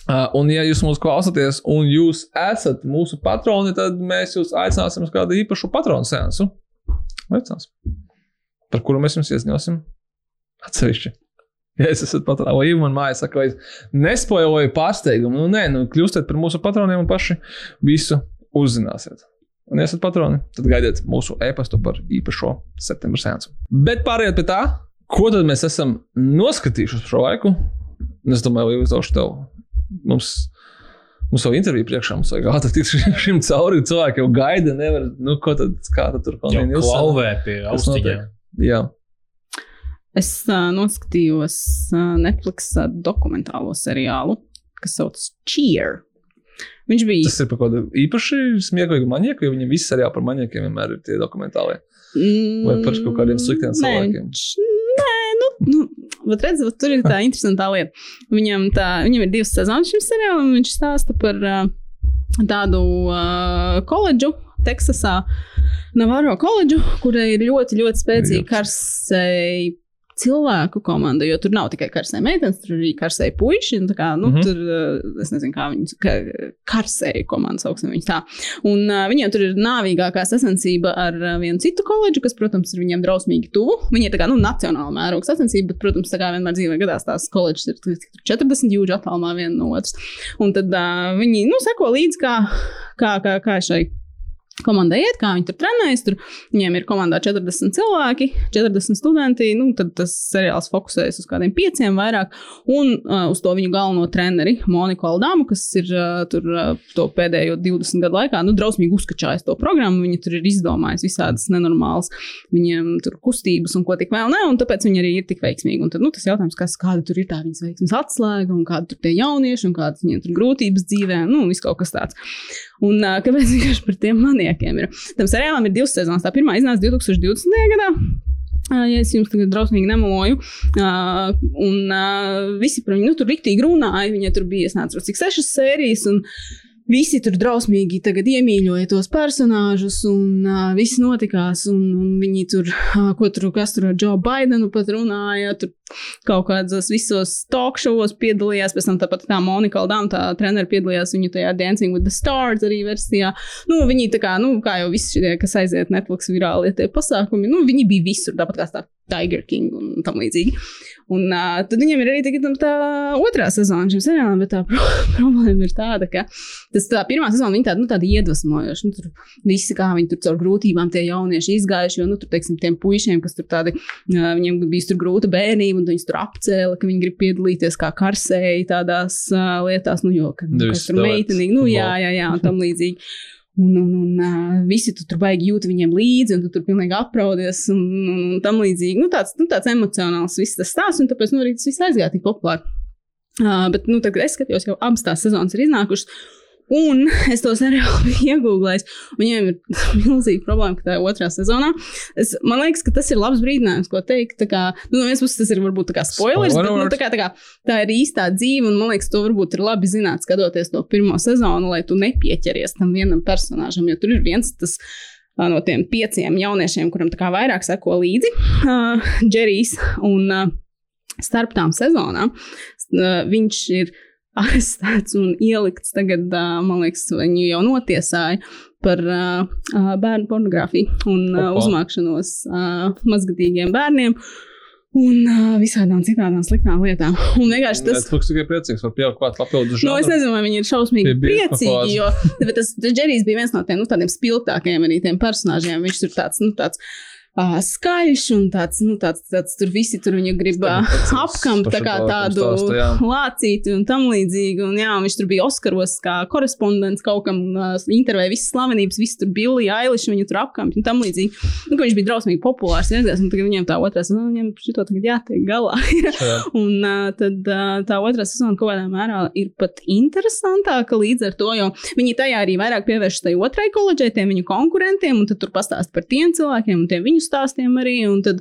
Uh, un, ja jūs mūs klausāties, un jūs esat mūsu patroni, tad mēs jūs aicināsim uz kādu īpašu patronu seansu. Aicināsim. Par kuru mēs jums iesņosim atsevišķi Ja es esmu patrons, vai man mājas saka, vai es nespoiloju pārsteigumu. Nu, nē, nu, kļūstiet par mūsu patroniem un paši visu uzzināsiet. Un, esat patroni, tad gaidiet mūsu e-pastu par īpašo septembra sēnesi. Bet pārējot pie tā, ko tad mēs esam noskatījuši uz šo laiku, es domāju, ka uzdošu tev. Mums, mums jau intervija priekšā, mums vajag ātri tikt šim- cauri. Cilvēki jau gaida, nevar, nu, ko tad, kā tad tur Jau kā klauvē pie austiņiem. Jā, Es uh, noskatījos uh, Netflix uh, dokumentālo seriālu, kas saucas Cheer. Viņš bija. tas ir par kaut kādu īpaši smieklīgu manieku, jo viņam viss arī par maniekiem vienmēr ir tie dokumentālie. vai par kaut kādiem sliktiem Nē, cilvēkiem? Nē, nu, nu bet redz, vat tur ir tā interesantā lieta. Viņam, tā, viņam ir divas sezonas šim seriālam, un viņš stāsta par uh, tādu uh, koledžu Teksasā, Navarro koledžu, kurai ir ļoti, ļoti spēcīga karsēji cilvēku komanda, jo tur nav tikai karsēji meitenes, tur arī karsēji puiši. Kā, nu, mm. -hmm. Tur, uh, es nezinu, kā viņas ka, karsēji komanda sauksim viņus tā. Un uh, viņiem tur ir nāvīgākā sasensība ar uh, vienu citu koledžu, kas, protams, ir viņiem drausmīgi tuvu. Viņi ir tā kā nu, nacionāla mēroga sasensība, bet, protams, tā kā vienmēr dzīvē gadās tās koledžas ir cik tur 40 jūdžu attālumā viena no otras. Un tad uh, viņi, nu, seko līdzi, kā, kā, kā, kā šai komandai iet, kā viņi tur trenējas. Tur viņiem ir komandā 40 cilvēki, 40 studenti. Nu, tad tas seriāls fokusējas uz kādiem pieciem vairāk, un uh, uz to viņu galveno treneri, Moniku Aldāmu, kas ir uh, tur uh, to pēdējo 20 gadu laikā nu, drausmīgi uzkačājis to programmu. Viņi tur ir izdomājis visādas nenormālas viņiem tur kustības un ko tik vēl ne, un tāpēc viņi arī ir tik veiksmīgi. Un tad, nu, tas jautājums, kas, kāda tur ir tā viņas veiksmes atslēga, un kāda tur tie jaunieši, un kādas viņiem tur grūtības dzīvē, nu, viss kaut kas tāds. Un uh, kāpēc vienkārši par tiem maniekiem ir? Tam seriālam ir divas sezonas. Tā pirmā iznāca 2020. gadā. Uh, Ja es jums tagad drausmīgi nemeloju, uh, un uh, visi par viņu nu, tur rīktīgi runāja. Viņai tur bija, es nezinu, cik sešas sērijas, un visi tur drausmīgi iemīļoja tos personāžus, un uh, viss notikās. Un, un viņi tur, uh, ko tur, kas tur ar Joe Bidenu pat runāja, tur kaut kādos visos talk showos piedalījās. Pēc tam tāpat tā Monika Aldām, tā treneris piedalījās viņu tajā Dancing with the Stars arī versijā. Nu, viņi tā kā, nu, kā jau visi šie, kas aiziet Netflix virālie tie pasākumi, nu, viņi bija visur, tāpat kā tā Tiger King un tam līdzīgi. Un uh, tad viņiem ir arī tagad tam tā otrā sezona šim seriālam, bet tā pro problēma ir tāda, ka tas tā pirmā sezona viņa tāda, nu, tāda iedvesmojoša. Nu, tur visi, kā viņi tur caur grūtībām tie jaunieši izgājuši, jo, nu, tur, teiksim, tiem puišiem, kas tur tādi, uh, viņiem bija tur grūta bērnība, un viņus tur apcēla, ka viņi grib piedalīties kā karsēji tādās uh, lietās, nu, jo, ka, nu, Nevis kas tur meitenīgi, nu, jā, jā, jā, un tam līdzīgi. Un, un, un visi tu tur baigi jūt viņiem līdzi, un tu tur pilnīgi apraudies, un, un, un tam līdzīgi. Nu, tāds, nu, tāds emocionāls viss tas stāsts, un tāpēc nu, arī tas viss aizgāja tik populāri. Uh, bet, nu, tagad es skatījos, jau abas tās sezonas ir iznākušas. Un es to seriālu biju iegūlējis. Viņiem ir milzīga problēma, ka tā ir otrā sezonā. Es, man liekas, ka tas ir labs brīdinājums, ko teikt. Kā, nu, no vienas puses tas ir varbūt tā kā spoilers, Spoiler bet nu, tā, kā, tā, kā, tā ir īstā dzīve. Un man liekas, to varbūt ir labi zināt, skatoties to pirmo sezonu, lai tu nepieķeries tam vienam personāžam. Jo tur ir viens tas no tiem pieciem jauniešiem, kuram tā kā vairāk seko līdzi, uh, Džerijs. Un uh, starp tām sezonām uh, viņš ir arestēts un ielikts tagad, man liekas, viņu jau notiesāja par bērnu pornogrāfiju un Opa. uzmākšanos mazgadīgiem bērniem. Un uh, visādām citām sliktām lietām. Un vienkārši tas, Netflix tikai priecīgs par pieaugt klāt papildus Nu, es žanru. nezinu, vai viņi ir šausmīgi priecīgi, jo tas Džerijs bija viens no tiem nu, tādiem spilgtākajiem arī tiem personāžiem. Viņš tur tāds, nu, tāds uh, skaļš un tāds, nu, tāds, tāds tur visi tur viņu grib uh, apkamt tā kā tādu Stāsta, jā. lācīti un tam līdzīgi. Un, jā, un viņš tur bija Oskaros kā korespondents kaut kam, uh, intervēja visas slavenības, visi tur bija Ailiša, viņu tur apkampt un tam līdzīgi. Nu, viņš bija drausmīgi populārs, redzēs, un tagad viņiem tā otrā sezona, viņiem šito tagad jātiek galā. Un uh, tad uh, tā otrā sezona kaut kādā mērā ir pat interesantāka līdz ar to, jo viņi tajā arī vairāk pievēršas tai otrai koledžai, tiem viņu konkurentiem, un tad tur pastāst par tiem cilvēkiem un tiem viņu stāstiem arī. Un tad,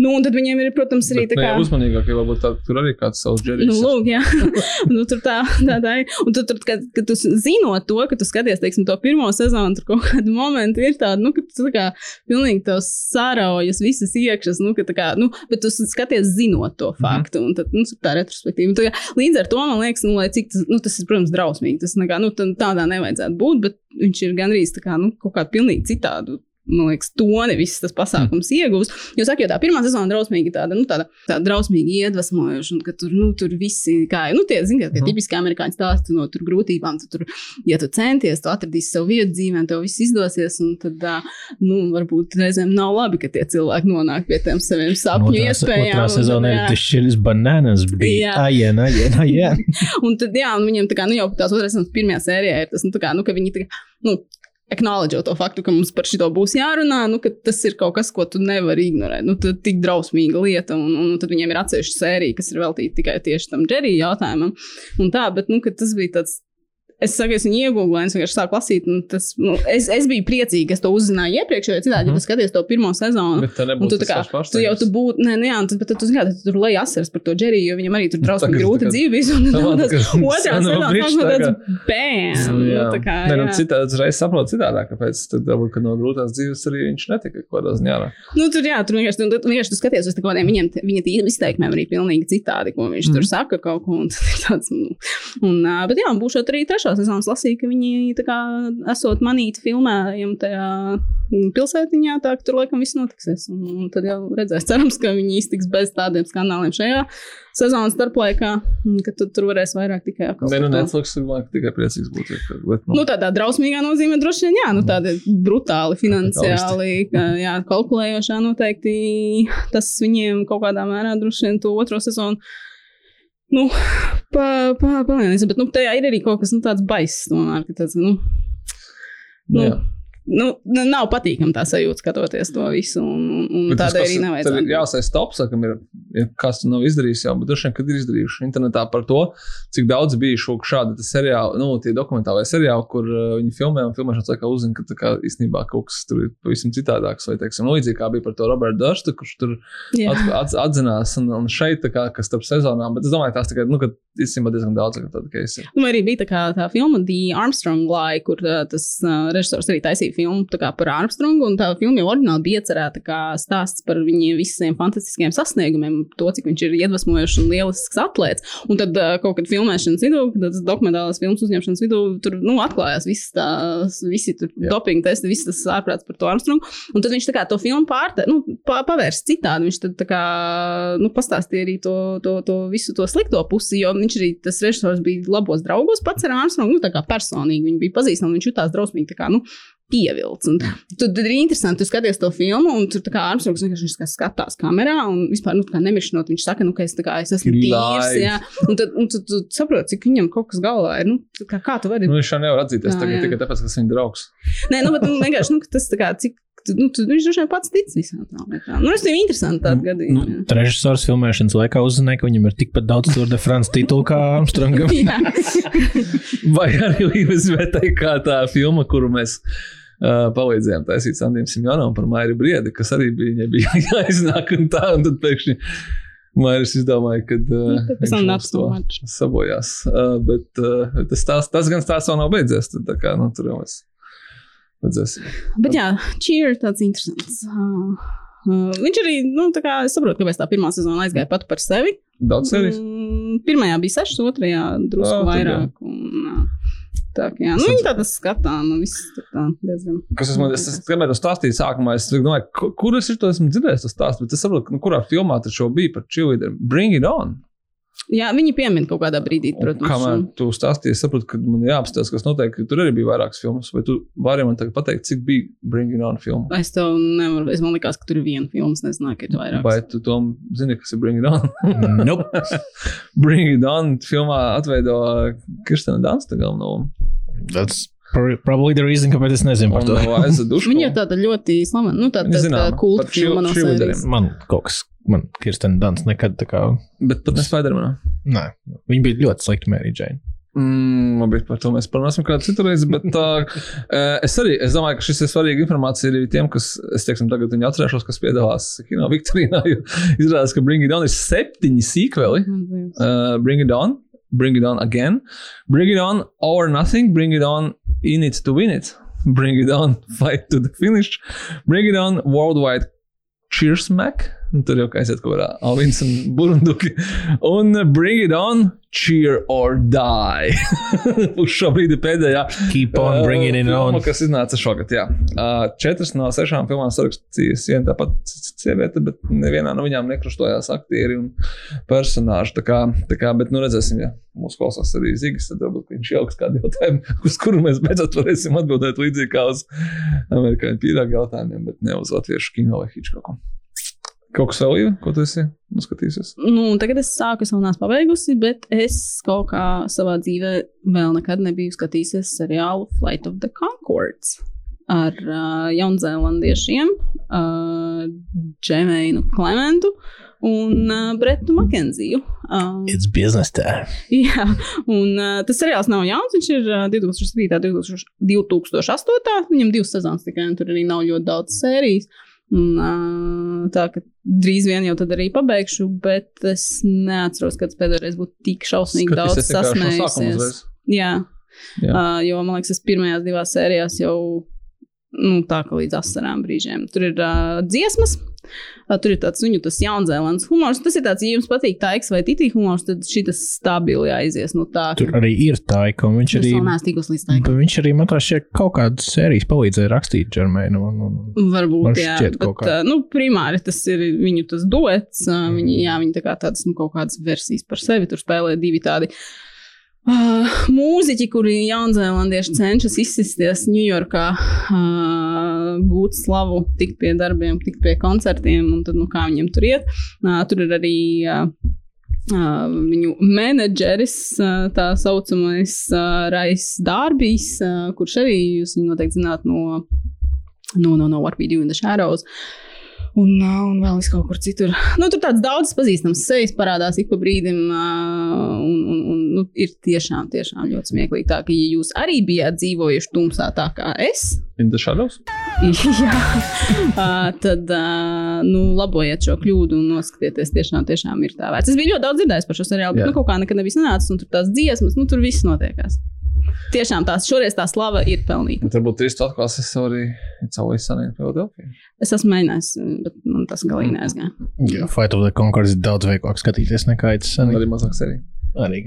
nu, un tad viņiem ir, protams, arī Bet, tā nu, kā. ja uzmanīgāk, jo varbūt tā, tur arī kāds savs Nu, džerijs. lūk, jā, nu, tur tā, tā, tā ir. Un tu, tur, kad, kad tu zinot to, ka tu skaties, teiksim, to pirmo sezonu, tur kaut kādi momenti ir tādi, nu, ka tu tā kā pilnīgi tev sāraujas visas iekšas, nu, ka tā kā, nu, bet tu skaties zinot to faktu, un tad, nu, tā retrospektīva. Tā, kā, līdz ar to man liekas, nu, lai cik tas, nu, tas ir, protams, drausmīgi, tas nekā, nu, tā- tādā nevajadzētu būt, bet viņš ir gandrīz tā kā, nu, kaut kā pilnīgi citādu man liekas, toni viss tas pasākums mm. iegūs. Jo saka, jo tā pirmā sezona drausmīgi tāda, nu, tāda, tāda drausmīgi iedvesmojoša, un ka tur, nu, tur visi, kā, nu, tie, zini, tie Mhm. tipiski amerikāņu stāsti no tur grūtībām, tu tur, ja tu centies, tu atradīsi savu vietu dzīvē, tev viss izdosies, un tad, nu, varbūt reizēm nav labi, ka tie cilvēki nonāk pie tiem saviem sapņu Otrā, iespējām. otrā un sezonā ir tas šis bananas bija. Ajien, ajien, ajien. Un tad, jā, un viņam tā kā, nu, jau tās otras pirmajā sērijā ir tas, nu, tā kā, nu, ka viņi tā kā, nu, acknowledge to faktu, ka mums par šo būs jārunā, nu, ka tas ir kaut kas, ko tu nevari ignorēt. Nu, tad tik drausmīga lieta, un, un, tad viņiem ir atsevišķa sērija, kas ir veltīta tikai tieši tam Džerija jautājumam. Un tā, bet, nu, tas bija tāds. Es saku, es viņu iegūlēju, es vienkārši sāku lasīt. Tas, nu, es, es biju priecīga, ka es to uzzināju iepriekš, jo citādi, ja tu skaties to pirmo sezonu, nebūs tu, kā, tu jau tu pārsteigums. būtu, nē, nē, jā, tad, tad tu tad tu tur lej asaras par to Džeriju, jo viņam arī tur drausmīgi grūta dzīve bija. Un tas otrā sezonā tas tā tāds! Nu, Nu, kā, Nē, nu, jā. citādi uzreiz saprotu citādāk, kāpēc. Tad varbūt, ka no grūtās dzīves arī viņš netika kaut kādā ziņā. Nu, tur, jā, tur vienkārši, tu, vienkārši tu skaties uz kādiem viņiem, viņa izteikumiem arī pilnīgi citādi, ko viņš mm. tur saka kaut ko. Un, tāds, nu, un, bet jā, būšot arī trešā sezonas lasīja, ka viņi tā kā esot manīti filmējumi tajā mm, pilsētiņā, tā ka tur laikam viss notiksies. Un, un tad jau redzēs, cerams, ka viņi iztiks bez tādiem skandāliem šajā sezonas starplaikā, ka tu, tur varēs vairāk tikai atkal. Nē, nu. Netflix man tikai priecīgs būt. ja, ka- Bet, Nu, tādā drausmīgā nozīmē droši vien, jā, nu, tāda brutāli finansiāli, ka, jā, kalkulējošā noteikti tas viņiem kaut kādā mērā droši vien to otro sezonu. Nu, pa, pa, palielināsim, bet, nu, tajā ir arī kaut kas, nu, tāds baiss, tomēr, ka nu, nu, nu, jā. Nu, n- nav patīkami tā sajūta skatoties to visu, un, un, Bet tādēļ kas arī ir- nevajadzētu. ir jāsaka, stop, sakam, ir, kāds to nav izdarījis jau, bet droši vien, kad ir izdarījuši internetā par to, cik daudz bija šo šādu seriālu, nu, tie dokumentālai seriāli, kur uh, viņi filmē un filmēšanas laikā uzzina, ka kā īstenībā kaut kas tur ir pavisam citādāks, vai, teiksim, nu, līdzīgi kā bija par to Robertu Dārstu, kurš tur at, at, atzinās, un, un šeit, kā, kas starp sezonām, bet es domāju, tās tikai, nu, ka īstenībā diezgan daudz, ka tāda keisa ir. Nu, arī bija tā, kā, tā filma The Armstrong Lie, kur uh, tas uh, režisors arī taisīja filmu tā kā, par Armstrongu. un Tā filma jau oriģināli bija iecerēta kā stāsts par viņa visiem fantastiskiem sasniegumiem, to, cik viņš ir iedvesmojošs un lielisks atlēts. Un tad kaut kad filmēšanas vidū, tas dokumentālās filmas uzņemšanas vidū, tur nu, atklājās visas tās, visi tur Jā. dopinga testi, viss tas ārprāts par to Armstrongu. Un tad viņš tā kā to filmu pārte, nu, pa, pavērs citādi. Viņš tad tā kā, nu, pastāstīja arī to, to, to visu to slikto pusi, jo viņš arī tas režisors bija labos draugos pats ar Armstrongu, nu, tā kā personīgi viņi bija pazīstami, viņš jutās drausmīgi, tā kā, nu, pievilts. Un Tad ir interesanti, tu skaties to filmu, un tur kā Armstrongs vienkārši skatās kamerā, un vispār, nu, nemiršķinot, viņš saka, nu, ka es, kā, es esmu tīrs, jā. Un tad, un tad tu saproti, cik viņam kaut kas galvā ir, nu, tā kā, kā tu vari Nu, viņš jau nevar atzīties Jā, tagad, jā. tikai tāpēc, ka tas viņa draugs. Nē, nu, bet nu, vienkārši nu, tas tā kā, cik. Nu, tu, viņš droši vien pats tic visām tām lietām. Nu, es tev interesanti tādu gadījumu. jā. Režisors filmēšanas laikā uzzināja, ka viņam ir tikpat daudz Tour de France titulu kā Armstrongam. Vai arī izvērtēji kā tā filma, kuru mēs uh, palīdzējām taisīt Sandiem Simjonam par Maiju Briedi, kas arī bija, viņai bija jāiznāk un tā, un tad pēkšņi Mairis izdomāja, ka uh, Nu, pēc tam viņš mums to sabojās. Uh, bet uh, tas, tās, tas gan stāsts vēl nav beidzies, tad tā kā, nu, tur jau mēs redzēsim. Bet jā, cheer ir tāds interesants. Uh, uh, viņš arī, nu, tā kā es saprotu, kāpēc tā pirmā sezona aizgāja pat par sevi. Daudz sērijas. Mm, pirmajā bija sešas, otrajā drusku tad vairāk. Un, uh, tā, jā, nu, viņi tādas skatā, nu, viss tā diezgan. Kas es man, es, es gribēju to stāstīt sākumā, es domāju, ku- kur es to esmu dzirdējis, tas stāsts, bet es saprotu, nu, kurā filmā tas jau bija par cheerleader. Bring it on! Jā, viņi piemin kaut kādā brīdī, Un protams. Kamēr un- tu stāstīji, es saprotu, ka man jāapstāsta, kas notiek. ka Tur arī bija vairākas filmas. Vai tu vari man tagad pateikt, cik bija Bring It On filma? Es tev nevaru, es man likās, ka tur ir viena filma, es nezināju, ka ir vairāk. Vai tu to zini, kas ir Bring It On? nope. Bring It On filmā atveido Kirstena Dunsta galveno. That's probably the reason, kāpēc es nezinu par to. Viņa ir tāda ļoti slavena, nu, tāda tā, kulta filma no sērijas. Man kaut kas, man Kirsten Dans nekad tā kā. Bet pat ne Spidermanā. Nē, viņa bija ļoti slikta Mary Jane. Mm, labi, par to mēs parunāsim kādu citu reizi. Bet, uh, es arī es domāju, ka šis ir svarīga informācija arī tiem, kas, es teiksim, tagad viņu atcerēšos, kas piedalās Kino Viktorīnā. Izrādās, ka Bring It On ir septiņi sīkveli. Uh, bring It On, Bring It On Again, Bring It On or Nothing, Bring It On In It to Win It, Bring It On Fight to the Finish, Bring It On Worldwide Cheers Mac, Tur jau aiziet kaut kādā Alvins un Burunduki. Un uh, Bring It On, Cheer or Die. Uz šo brīdi pēdējā. Keep on bringing it filma, on. Kas iznāca šogad, jā. Uh, Četras no sešām filmām sarakstījusi viena tāpat sieviete, bet nevienā no viņām nekrustojās aktieri un personāži. Tā kā, tā kā bet nu redzēsim, ja mūsu klausās arī Zigis, tad varbūt viņš ieliks kādu jautājumu, uz kuru mēs beidzot varēsim atbildēt līdzīgi kā uz amerikāņu pīrāgu jautājumiem, bet ne uz latviešu kino vai Hitchcocku. Kaut kas vēl ir, ko tu esi noskatījusies? Nu, tagad es sāku, es vēl neesmu pabeigusi, bet es kaut kā savā dzīvē vēl nekad nebiju skatījusies seriālu Flight of the Concords ar uh, jaunzēlandiešiem, uh, Džemēnu Klementu un uh, Bretu Makenziju. Uh, It's business time. jā, un uh, tas seriāls nav jauns, viņš ir uh, 2007. un 2008. Viņam divas sezonas tikai, un tur arī nav ļoti daudz sērijas. Un, tā ka drīz vien jau tad arī pabeigšu, bet es neatceros, kad pēdējā reizē būtu tik šausmīgi daudz no sākuma sasmējusies. Jā, Jā. uh, jo man liekas, es pirmajās divās sērijās jau nu, tā kā līdz asarām brīžiem. Tur ir uh, dziesmas, uh, tur ir tāds viņu tas jaunzēlandes humors. Tas ir tāds, ja jums patīk taiks vai titī humors, tad šis stabili aizies no tā. Tur arī ir taika, un viņš arī, taikam. viņš arī man tā šķiet kaut kādas sērijas palīdzēja rakstīt Džermēnu. Un, un, Man Varbūt, jā, šķiet bet uh, nu, primāri tas ir viņu tas duets. Uh, viņi, jā, viņi tā kā tādas nu, kaut kādas versijas par sevi tur spēlē divi tādi. Uh, mūziķi, kuri jaunzēlandieši cenšas izsisties Ņujorkā, uh, gūt slavu, tikt pie darbiem, tikt pie koncertiem, un tad, nu, kā viņiem tur iet. Uh, tur ir arī uh, uh, viņu menedžeris, uh, tā saucamais uh, Rais Dārbijs, uh, kurš arī jūs viņu noteikti zināt no no, no, no What We Do in the Shadows. Uh, un vēl es kaut kur citur. Nu, tur tāds daudz pazīstams sejas parādās ik pa brīdim. Un, un, un, nu, ir tiešām, tiešām ļoti smieklīgi. Tā, ka, ja jūs arī bijāt dzīvojuši tumsā, tā kā es, jā, tad nu, labojiet šo kļūdu un noskatieties. Tiešām, tiešām ir tā vērts. Es biju ļoti daudz dzirdējis par šo seriālu, bet Jā. nu, kaut kā nekad nebija sanācis. Un tur tās dziesmas, nu, tur viss notiekās. Tiešām tās šoreiz tā slava ir pelnīta. Bet varbūt trīs tu atklāsi es arī It's Sunny in Philadelphia. Es esmu mēģinājis, bet man tas galīgi neaizgāja. Jā, Fight of the Concords ir daudz vieglāk skatīties nekā tas Un sen. arī mazāk serija. Arī.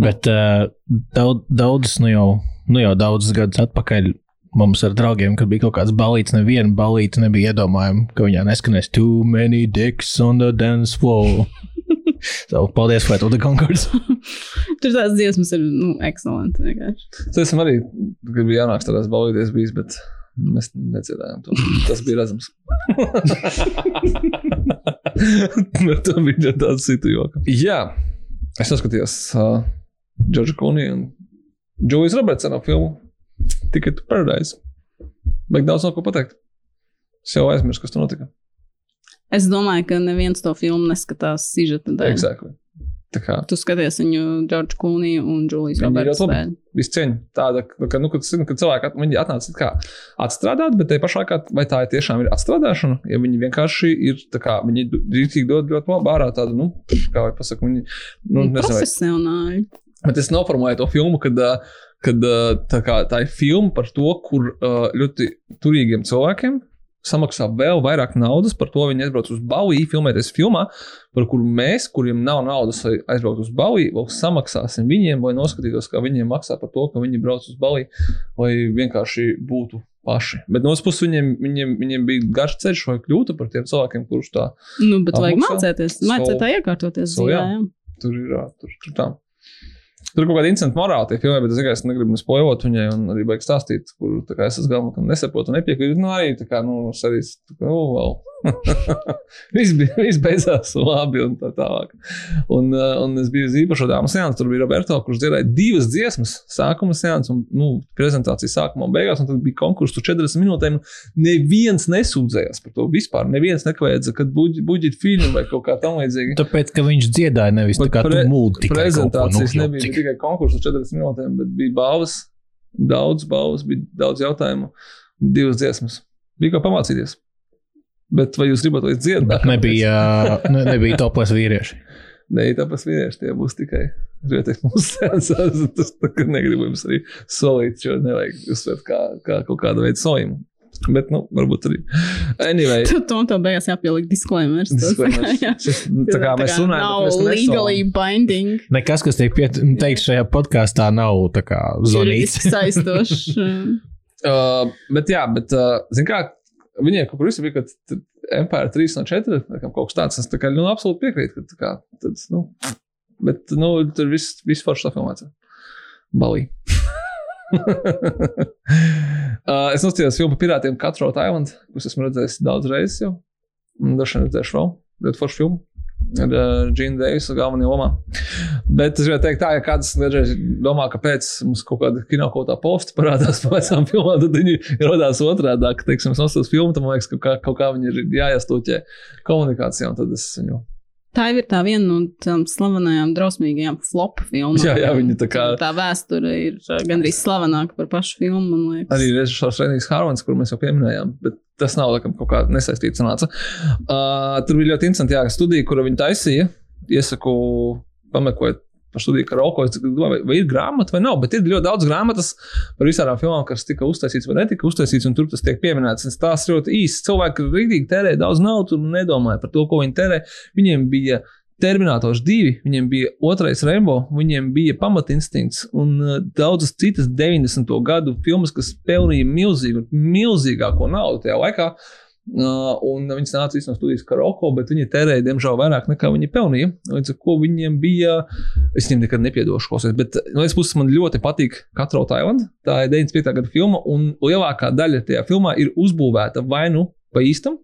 Bet uh, daudz, daudz, nu jau, nu jau daudzus gadus atpakaļ mums ar draugiem, kad bija kaut kāds balīts, neviena balīta nebija iedomājama, ka viņā neskanēs too many dicks on the dance floor. so, paldies, Fight of the Concords. Tur tās dziesmas ir nu, vienkārši. Tas esmu arī, kad bija jānāk tādās balīties bijis, bet mēs nedzirdējām to. Tas bija redzams. bet tā bija tāds citu joka. Jā, es saskatījos uh, Džordža Kuniju un Džojas Robertsona filmu Tikai tu Paradise. Bet daudz nav ko pateikt. Es jau aizmirsu, kas tur notika. Es domāju, ka neviens to filmu neskatās sižeta dēļ. Exactly. Tā kā Tu skaties viņu Džordžu Kūniju un Džulijas Roberts viss cieņa tāda, ka, nu, kad, kad cilvēki at- atnāca kā atstrādāt, bet te pašā laikā, vai tā ir tiešām ir atstrādāšana, ja viņi vienkārši ir, tā kā viņi drīzīgi dod ļoti labu ārā tādu, nu, kā vai pasaka, viņi, nu, nezinu, vai Profesionāļi. Bet es noformulēju to filmu, kad, kad tā, kā, tā ir filma par to, kur ļoti turīgiem cilvēkiem samaksā vēl vairāk naudas par to, viņi aizbrauc uz Bauju, filmēties filmā, par kuru mēs, kuriem nav naudas, aizbraukt uz Bauju, vēl samaksāsim viņiem, lai noskatītos, kā viņiem maksā par to, ka viņi brauc uz Bauju, lai vienkārši būtu paši. Bet no otras puses viņiem, viņiem, viņiem bija garš ceļš, lai kļūtu par tiem cilvēkiem, kurus tā Nu, bet vajag Apmaksā? mācīties. Mācīt tā iekārtoties. So, jā. jā. tur ir. Tur, tur tā. Tur kaut kāda incidenta morāla tie filmē, bet es vienkārši negribu spoilot viņai un arī baigi stāstīt, kur kā, es ka nesaprotu un nepiekrītu. Nu, arī tā kā, nu, arī, tā kā, oh, well. viss, bija, viss beidzās labi un tā tālāk. Un, uh, un es biju uz īpašo dāmas seansu, tur bija Roberto, kurš dzirdēja divas dziesmas, sākuma seansu un nu, prezentācijas sākumā un beigās, un tad bija konkurss uz 40 minūtēm. Neviens nesūdzējās par to vispār. Neviens nekavējās, kad buģīt filmu vai kaut kā tam līdzīga. Tāpēc, ka viņš dziedāja nevis tā kā Pre- tu ko, nu, prezentācijas nebija tikai konkurss uz 40 minūtēm, bet bija balvas, daudz balvas, bija daudz jautājumu, divas dziesmas. Bija ko pamācīties. Bet vai jūs gribat līdz dziedāt? Bet nebija, ne, nebija toples vīrieši. Nē, tāpēc vīrieši tie būs tikai. Rieties mūsu sensors, tas tā kā negribu jums arī solīt, jo nevajag uzsvērt kā, kā kaut kādu veidu sojumu. Bet, nu, varbūt arī. Anyway, Tad tam tev beigās jāpieliek disclaimers. Disclaimers. jā. Šis, tā kā mēs runājam, nav bet mēs legally binding. Nekas, kas tiek piet- teikts šajā podkāstā, nav tā kā zonīts. Saistošs. Uh, bet, jā, bet, uh, zin kā, viņiem kaut kur visur bija, ka Empire 3 no 4, laikam, kaut kas tāds, es tā kā, nu, absolūti piekrītu, ka, tā kā, tad, nu, bet, nu, tur viss, viss forši safilmēts. Balī. uh, es nostājos filmu par pirātiem Cutthroat Island, kurus esmu redzējis daudz reizes jau. Vien redzēšu vēl, ļoti foršu filmu. Ar uh, Džinu Deivisu galvenajā lomā. Bet es gribēju teikt, tā, ja kāds kādreiz domā, ka pēc mums kaut kāda kino kaut kā posta parādās par vecām filmām, tad viņi radās otrādi. Teiksim, es nostājos filmu, tad man liekas, ka kā, kaut kā viņi ir jāiestūķē komunikācijā, un tad es viņu. Tā jau ir tā viena no tām slavenajām, drausmīgajām flop filmām. Jā, jā, viņi tā kā. Tā vēsture ir uh, gandrīz slavenāka par pašu filmu, man liekas. Arī režisors Renijs Hārvans, kur mēs jau pieminējām, bet tas nav laikam kaut kā nesaistīts. Sanāca. Uh, tur bija ļoti interesanti, jā, studija, kuru viņi taisīja, iesaku pameklēt. Par studiju domāju, vai, vai ir grāmata vai nav, bet ir ļoti daudz grāmatas par visām filmām, kas tika uztaisītas vai netika uztaisītas, un tur tas tiek pieminēts. Un Tās ļoti īsti cilvēki rīktīgi tērē daudz naudas un nedomāja par to, ko viņi tērē. Viņiem bija Terminators 2, viņiem bija otrais Rainbow, viņiem bija pamatinstinkts un uh, daudzas citas 90. gadu filmas, kas pelnīja milzīgu, milzīgāko naudu tajā laikā. Un viņas nāca no studijas Karoko, bet viņi tērēja, diemžēl, vairāk nekā viņi pelnīja. Līdz ar to viņiem bija, es viņiem nekad nepiedošu klausies, bet no vienas puses man ļoti patīk Katro Tailandu. Tā ir 95. gada filma, un lielākā daļa tajā filmā ir uzbūvēta vai nu pa īstam,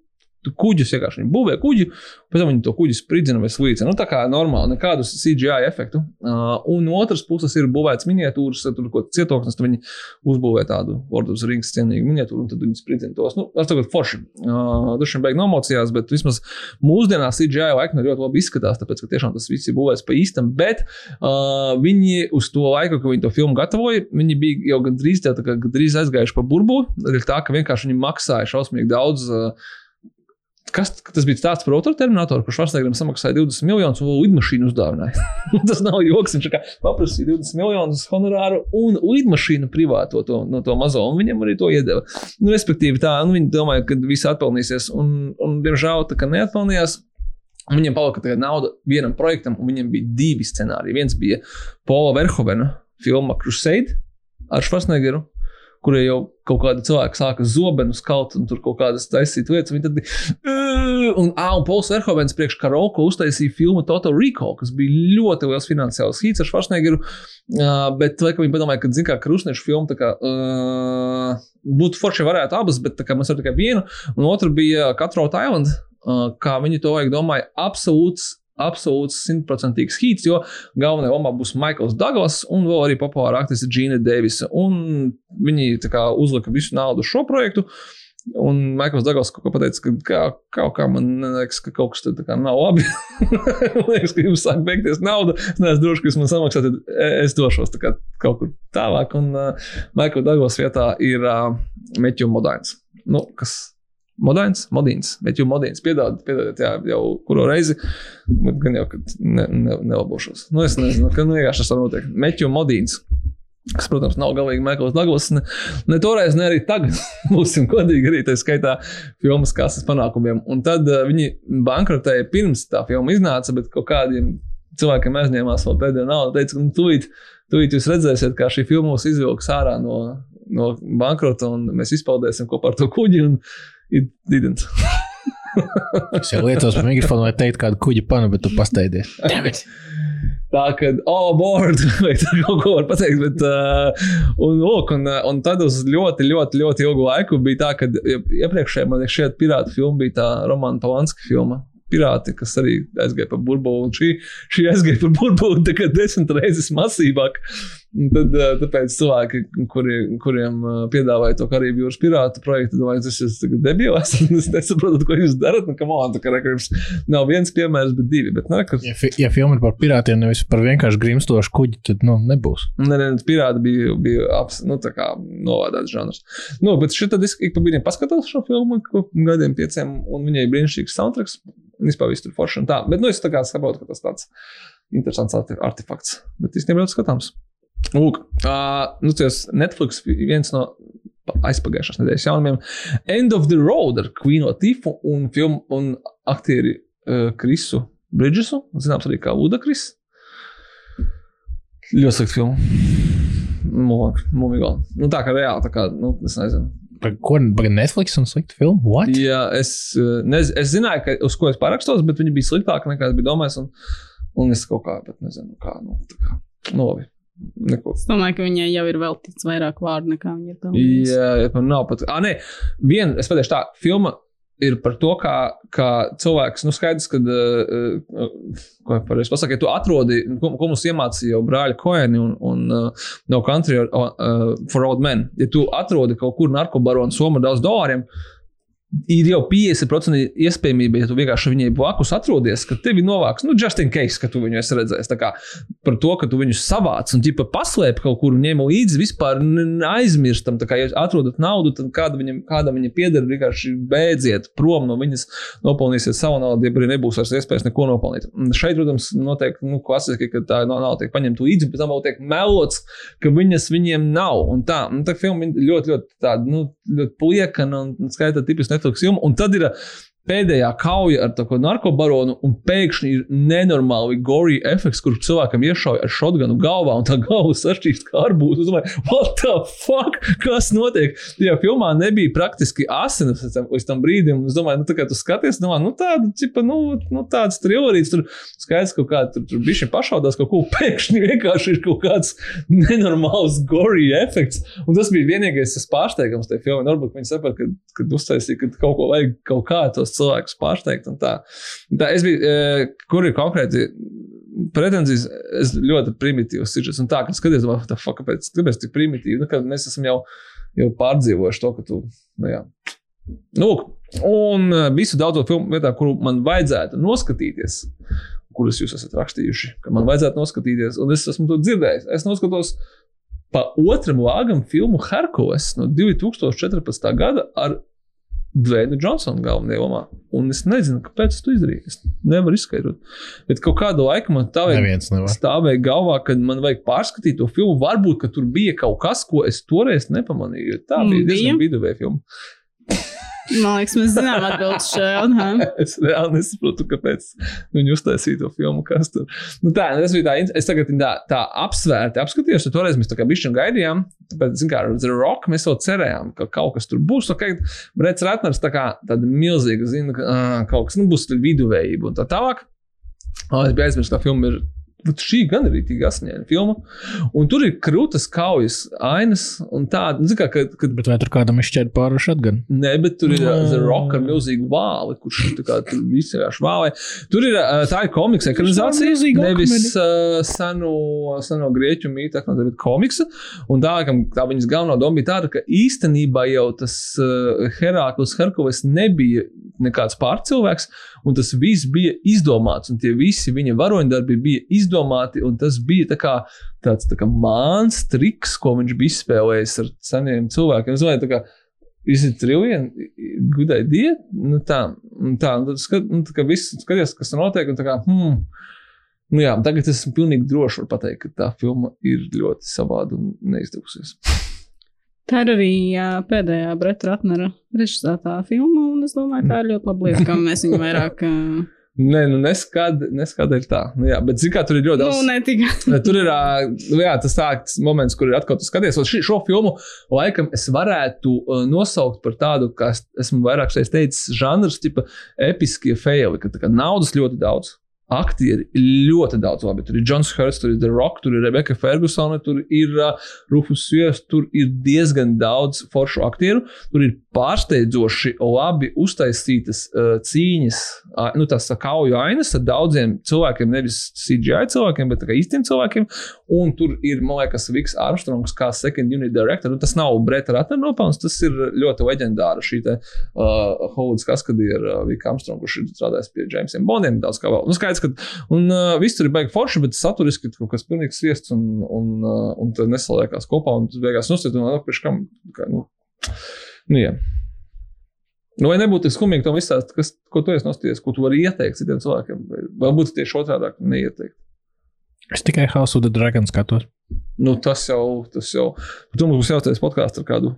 kuģus vienkārši viņi būvē kuģi, pēc tam viņi to kuģi spridzina vai slīcina. Nu, tā kā normāli, nekādus CGI efektu. Uh, un no otras puses ir būvēts miniatūras, tur kaut kāds cietoksnis, tad viņi uzbūvē tādu Lord of the Rings cienīgu miniatūru, un tad viņi spridzina tos. Nu, tas tagad forši. Uh, Dažiem beig nomocījās, bet vismaz mūsdienās CGI laikam ļoti labi izskatās, tāpēc, ka tiešām tas viss ir būvēts pa īstam. Bet uh, viņi uz to laiku, kad viņi to filmu gatavoja, viņi bija jau gandrīz, tā, tā, kā gandrīz aizgājuši pa burbuli. Tā, ka vienkārši viņi maksāja šausmīgi daudz. Uh, Kas tas bija tāds par otru terminatoru, kurš Varsnēgram samaksāja 20 miljonus un lidmašīnu uzdāvināja? tas nav joks. Viņš paprasīja 20 miljonus honorāru un lidmašīnu privāto to, no to mazo, un viņam arī to iedeva. Nu, respektīvi, tā, nu, viņi domāja, ka viss atpelnīsies, un, un diemžēl tā kā neatpelnījās. Viņiem palika nauda vienam projektam, un viņiem bija divi scenāriji. Viens bija Paula Verhovena filma Crusade ar Schwarzeneggeru, kurie jau kaut kādi cilvēki sāka zobenus kaut un tur kaut kādas taisīt lietas. Viņi tad bija. Un, ah, un Pols Verhovens priekš Karoko uztaisīja filmu Total Recall, kas bija ļoti liels finansiāls hīts ar Schwarzeneggeru. Uh, bet, laikam, viņi padomāja, ka, zin kā, krusnešu filma, kā, uh, būtu forši varētu abas, bet, kā mēs varam tikai vienu. Un otru bija Katrot Island, uh, kā viņi to vajag, domāja, absolūts absolūts simtprocentīgs hīts, jo galvenajā lomā būs Maikls Daglas un vēl arī populāra aktrise Džina Davisa. Un viņi kā, uzlika visu naudu šo projektu. Un Maikls Dagls kaut ko pateica, ka kā, kaut kā man liekas, ka kaut kas tāds nav labi. man liekas, ka jums sāk beigties nauda. Es neesmu drošs, ka jūs man samaksājat, tad es došos kā, kaut kur tālāk. Un uh, Maikls Dagls vietā ir uh, Meķu Modains. Nu, kas Modāns, Modīns, jau Modīns piedāvāt, piedāvāt jā, jau kuru reizi, gan jau, kad ne, ne, nelabošos. Nu, es nezinu, ka nu, vienkārši tas tā notiek. Meķu Modīns. Kas, protams, nav galīgi Maikls Daglas. Ne, ne toreiz, ne arī tagad. Būsim godīgi arī tā skaitā filmas kases panākumiem. Un tad uh, viņi bankrotēja pirms tā filma iznāca, bet kaut kādiem cilvēkiem aizņēmās vēl pēdējo naudu. Teica, ka nu, tūlīt, tūlīt jūs redzēsiet, kā šī filma mūs izvilks ārā no, no bankrota un mēs izpaudēsim kopā ar to kuģi. Un, It didn't. Es jau liecos par mikrofonu, lai teiktu kādu kuģa panu, bet tu pasteidies. Tā kā, oh, board, vai tā kaut ko var pateikt, bet, uh, un, lūk, un, uh, un tad uz ļoti, ļoti, ļoti ilgu laiku bija tā, ka iepriekšējā, man šī pirāta filma bija tā Romana Palanska filma. Pirāti, kas arī aizgāja par burbuli, un šī, šī aizgāja par burbuli tikai desmit reizes masīvāk. Tad, uh, tāpēc cilvēki, kuri, kuriem uh, piedāvāja to Karību jūras pirātu projektu, domāju, tas ir debils. Es nesaprotu, ko jūs darat. Nu, on, tā kā rekurors nav viens piemērs, bet divi. Bet, ne, ka, Ja, fi, ja filma ir par pirātiem, nevis par vienkārši grimstošu kuģi, tad nu, nebūs. Nē, nē, pirāti bija, bija abs, nu, tā kā novādāts žanrs. Nu, bet šī tad ik pa brīdim paskatos šo filmu, ko gadiem pieciem, un viņai brīnišķīgs soundtracks. un Vispār viss tur forši un tā. Bet, nu, es tā kā saprotu, ka tas tāds interesants artefakts. Bet īstenībā ļoti skatāms. Lūk, uh, nu, tas Netflix viens no aizpagājušās nedēļas jaunumiem. End of the Road ar Queen Latifu un filmu un aktieri uh, Krisu Bridgesu, zināms arī kā Ludakris. Ļoti slikta filma. Mūmīgi. Nu, tā kā reāli, tā kā, nu, es nezinu. Par ko par Netflix un sliktu filmu? What? Jā, es, eh, nez, es zināju, ka, uz ko es parakstos, bet viņi bija sliktāki nekā es biju domājis. Un, un es kaut kā, bet nezinu, kā. Nu, tā kā nu, labi. Neko. Es domāju, ka viņai jau ir veltīts vairāk vārdu nekā viņa ir pelnījusi. Jā, man nav pat. Ah, nē, viena, es pateikšu tā, filma ir par to, kā, kā cilvēks, nu, skaidrs, ka, uh, ko pareizi pasakāt, ja tu atrodi, ko, ko mums iemācīja jau brāļa Koeni un, un uh, No Country uh, for Old Men, ja tu atrodi kaut kur narkobaronu ar daudz dolāriem, ir jau 50% iespējamība, ja tu vienkārši viņai blakus atrodies, ka tevi novāks, nu, just in case, ka tu viņu esi redzējis. Tā kā par to, ka tu viņu savāc un ķipa paslēp kaut kur un ņem līdzi, vispār aizmirstam. Tā kā, ja atrodat naudu, tad kāda viņam, kāda viņa pieder, vienkārši beidziet prom no viņas, nopelnīsiet savu naudu, ja arī nebūs vairs iespējas neko nopelnīt. Šeit, protams, notiek, nu, klasiski, ka tā nauda tiek paņemta līdzi, pēc tam vēl tiek melots, ka viņas viņiem nav. Un tā, un tā filma ļoti, ļoti tāda, nu, ļoti pliekana un skaita tipiski Netflix filmu. Un tad ir pēdējā kauja ar to narkobaronu, un pēkšņi ir nenormāli gory efekts, kur cilvēkam iešauja ar šotganu galvā, un tā galva sašķīst kā arbūs. Es domāju, what the fuck? Kas notiek? Tajā filmā nebija praktiski asinis līdz tam brīdim. Es domāju, nu, tā kā tu skaties, domā, nu, tāda, cipa, nu, nu tāds trillerīts, tur skaidrs, kaut kā tur, tur bija šī pašaudās kaut ko, pēkšņi vienkārši ir kaut kāds nenormāls gory efekts. Un tas bija vienīgais pārsteigums tajā filmā. Varbūt viņi saprata, ka, kad uztaisīja, ka kaut ko vajag kaut kā tos cilvēkus pārsteigt. Tā. tā es biju, e, kur ir konkrēti pretenzijas, es ļoti primitīvs sižets. Un tā, ka skaties, domāju, tā fuck, kāpēc, kāpēc tik primitīvi? Nu, mēs esam jau, jau pārdzīvojuši to, ka tu, nu jā. Nu, un e, visu daudzo filmu vietā, kuru man vajadzētu noskatīties, kuras jūs esat rakstījuši, ka man vajadzētu noskatīties, un es esmu to dzirdējis. Es noskatos pa otram lāgam filmu Harkovs no 2014. gada ar Dvēnu Džonsonu galvenajā lomā. Un es nezinu, kāpēc es to izdarīju. Es nevaru izskaidrot. Bet kaut kādu laiku man stāvēja, stāvēja galvā, kad man vajag pārskatīt to filmu. Varbūt, ka tur bija kaut kas, ko es toreiz nepamanīju. Tā bija mm, diezgan viduvēja filma. Man liekas, mēs zinām atbildēt šo jautājumu. es reāli nesaprotu, kāpēc viņi uztaisīja to filmu. Nu, tā, tas bija tā, es tagad tā, tā apsvērti apskatījos, jo toreiz mēs tā kā bišķi gaidījām. Bet, zin kā, ar The Rock mēs jau cerējām, ka kaut kas tur būs. Okay, Brets Ratners tā kā tāda milzīga, zina, ka uh, kaut kas nu, būs viduvējība un tā tālāk. Oh, es biju aizmirsis, ka filma ir šī gan ir rītīgi asņēna filma. Un tur ir krūtis, kaujas, ainas un tāda. Nu, kā, kad, kad... Bet vai tur kādam šķiet pāri šatgan? Nē, bet tur ir uh, The Rock ar milzīgu vāli, kurš kā, tur viss vienkārši vālē. Tur ir uh, tā ir komiks ekranizācija. Nevis uh, senu, senu grieķu mītu, bet komiksa. Un tā, ka, tā viņas galvenā doma bija tāda, ka īstenībā jau tas uh, Heraklis Herkules nebija nekāds pārcilvēks, un tas viss bija izdomāts, un tie visi viņa varoņdarbi bija izdomāti, un tas bija tā kā, tāds tā kā māns triks, ko viņš bija izspēlējis ar seniem cilvēkiem. Es domāju, Is it a good idea? Nu, tā, tā, tad skat, nu, tā kā viss skaties, kas notiek, un tā kā, hmm, nu jā, tagad esmu pilnīgi droši var pateikt, ka tā filma ir ļoti savāda un neizdevusies. Tā ir arī jā, pēdējā Breta Ratnera režisētā filma, un es domāju, tā ir ļoti laba lieta, ka mēs viņu vairāk. Nē, nu neskad, neskādēļ tā. Nu, jā, bet, zināmā mērā, tur ir ļoti daudz. Nu, ne tikai. tur ir nu, jā, tas tāds moments, kur ir atkal skaties. Šo, šo filmu laikam es varētu uh, nosaukt par tādu, kā esmu vairāk šeit teicis, žanrs, tipa episkie faili, ka kā, naudas ļoti daudz aktieri ļoti daudz labi. Tur ir Jans Hurts, tur ir The Rock, tur ir Rebeka Fergusone, tur ir uh, Rufus Svies, tur ir diezgan daudz foršu aktieru. Tur ir pārsteidzoši labi uztaisītas uh, cīņas, uh, nu, tās kauju ainas ar daudziem cilvēkiem, nevis CGI cilvēkiem, bet īstiem cilvēkiem. Un tur ir, man liekas, Viks Armstrongs kā second unit director. Nu, tas nav Breta Ratner nopelns, tas ir ļoti leģendāra šī te uh, Hollywoods kaskadieru uh, Vika Armstronga, kurš ir strādājis pie Jamesiem Bondiem daudz kā vēl. Nu, skaidrs, ka un, uh, viss tur ir baigi forši, bet saturiski kaut kas pilnīgs sviests un, un, uh, un tad nesaliekās kopā un tas beigās nosīt un atpakaļ kam. Kā, nu, nu, jā. Nu, vai nebūtu skumīgi tam izstāstīt, kas, ko tu esi nostājies, ko tu vari ieteikt citiem cilvēkiem? Vai būtu tieši otrādi neieteikt? Es tikai House of the Dragon skatos. Nu, tas jau, tas jau. Tur mums būs jāuztais podkāsts ar kādu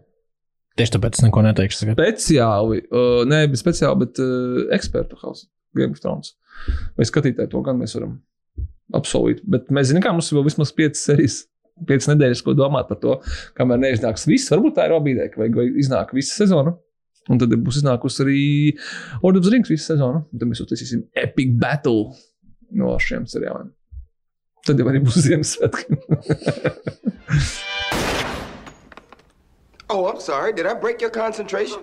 Tieši tāpēc es neko neteikšu. Tagad. speciāli, uh, ne speciāli, bet uh, ekspertu house, Game of Thrones. Vai skatītāji to gan mēs varam apsolīt. Bet mēs zinām, ka mums ir vēl vismaz 5 sērijas. 5 nedēļas, ko domāt par to, kamēr neiznāks viss. Varbūt tā ir obīdē, ka vajag, vajag iznāk visa sezona. Un tad būs iznākusi arī Ordas Rings visa sezona. Un tad mēs uztaisīsim epic battle no šiem seriāliem. Tad jau arī būs Ziemassvētki. Oh, I'm sorry. Did I break your concentration?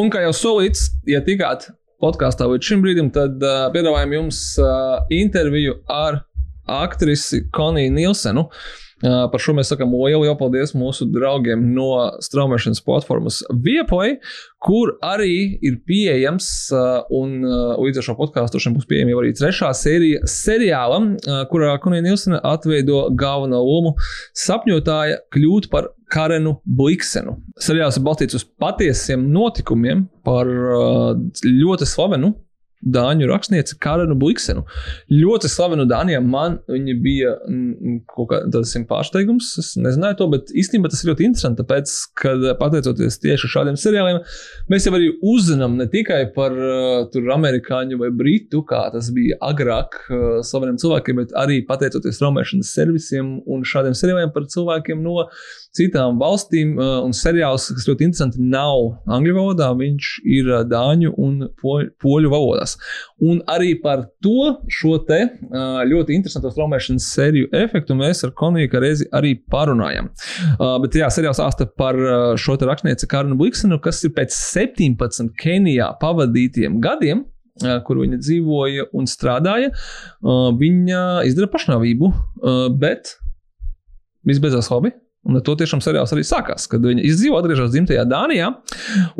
Un kā jau solīts, ja tikāt podkāstā līdz šim brīdim, tad uh, piedāvājam jums uh, interviju ar aktrisi Koniju Nilsenu. Uh, par šo mēs sakām lielu jau paldies mūsu draugiem no straumēšanas platformas Vieplay, kur arī ir pieejams, uh, un uh, līdz ar šo podkāstu šim būs pieejama arī trešā sērija seriālam, uh, kurā Konija Nilsena atveido galveno lomu sapņotāja kļūt par Karenu Bliksenu. Seriāls ir balstīts uz patiesiem notikumiem par uh, ļoti slavenu dāņu rakstnieci Karenu Bliksenu. Ļoti slavenu Dānijā man viņa bija mm, kaut kāds pārsteigums. Es nezināju to, bet īstenībā tas ir ļoti interesanti, tāpēc, ka pateicoties tieši šādiem seriāliem, mēs jau arī uzzinām ne tikai par uh, tur amerikāņu vai britu, kā tas bija agrāk uh, slaveniem cilvēkiem, bet arī pateicoties traumēšanas servisiem un šādiem seriāliem par cilvēkiem no citām valstīm. Uh, un seriāls, kas ļoti interesanti, nav angļu valodā, viņš ir dāņu un poļu, poļu valodās. Un arī par to šo te ļoti interesanto traumēšanas sēriju efektu mēs ar Koniju reizi arī parunājam. Bet jā, seriāls stāsta par šo te rakstnieci Karnu Bliksenu, kas ir pēc 17 Kenijā pavadītiem gadiem kur viņa dzīvoja un strādāja, viņa izdara pašnāvību, bet viss beidzās labi. Un ar to tiešām seriāls arī sākās, kad viņa izdzīvo, atgriežas dzimtajā Dānijā,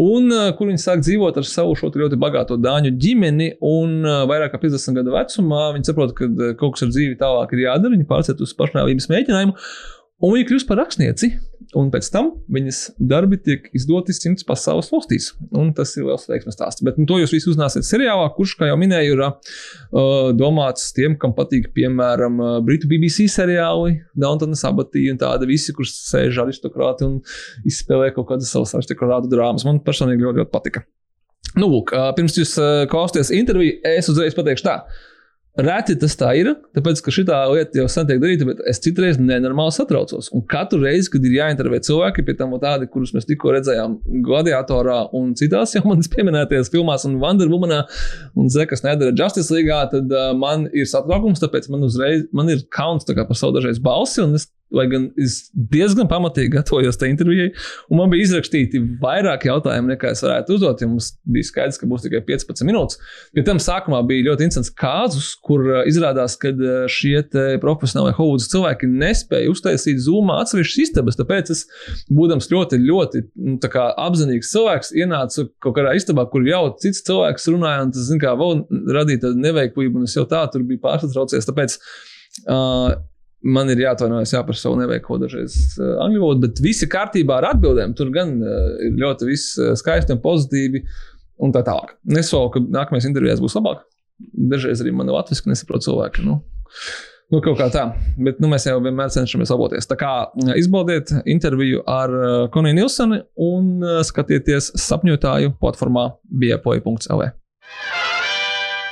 un uh, kur viņa sāk dzīvot ar savu šo ļoti bagāto dāņu ģimeni. Un uh, vairāk kā 50 gadu vecumā viņa saprot, ka uh, kaut kas ar dzīvi tālāk ir jādara. Viņa pārcēt uz pašnāvības mēģinājumu, un viņa kļūst par rakstnieci. Un pēc tam viņas darbi tiek izdoti simts pasaules valstīs. Un tas ir liels veiksmes stāsts. Bet nu, to jūs visi uzzināsiet seriālā, kurš, kā jau minēju, ir uh, domāts tiem, kam patīk, piemēram, uh, Britu BBC seriāli, Downtona Sabatī un tādi visi, kurš sēž aristokrāti un izspēlē kaut kādas savas aristokrātu drāmas. Man personīgi ļoti, ļoti patika. Nu, lūk, uh, pirms jūs uh, klausāties interviju, es uzreiz pateikšu tā. Reti tas tā ir, tāpēc, ka šī lieta jau sen tiek darīta, bet es citreiz nenormāli satraucos. Un katru reizi, kad ir jāintervē cilvēki, pie tam tādi, kurus mēs tikko redzējām Gladiatorā un citās jau manas pieminētajās filmās, un Wonder Womanā, un Zekas nedara Justice League, tad uh, man ir satraukums, tāpēc man uzreiz man ir kauns par savu dažreiz balsi, un es Lai gan es diezgan pamatīgi gatavojos tajā intervijai, un man bija izrakstīti vairāk jautājumu, nekā es varētu uzdot. Ja mums bija skaidrs, ka būs tikai 15 minūtes. Pie tam sākumā bija ļoti interesants kāzus, kur uh, izrādās, ka uh, šie profesionālie Hollywoods cilvēki nespēja uztaisīt zūmā atsevišķas istabas. Tāpēc es, būdams ļoti, ļoti nu, kā, apzinīgs cilvēks, ienācu kaut kādā istabā, kur jau cits cilvēks runāja, un tas, zin, kā, vēl radīja neveiklību, un es jau tā tur biju pārsatraucies. Tāpēc, uh, man ir jāatvainojas jā, par savu neveiklo dažreiz uh, angļu valodu, bet viss ir kārtībā ar atbildēm. Tur gan uh, ir ļoti viss uh, skaisti un pozitīvi un tā tālāk. Nesolu, ka nākamajās intervijās būs labāk. Dažreiz arī man latviešu nesaprot cilvēki. Nu. Nu, kaut kā tā, bet nu, mēs jau vienmēr cenšamies laboties. Tā kā izbaudiet interviju ar Koniju Nilsoni un skatieties sapņotāju platformā biepoja.lv.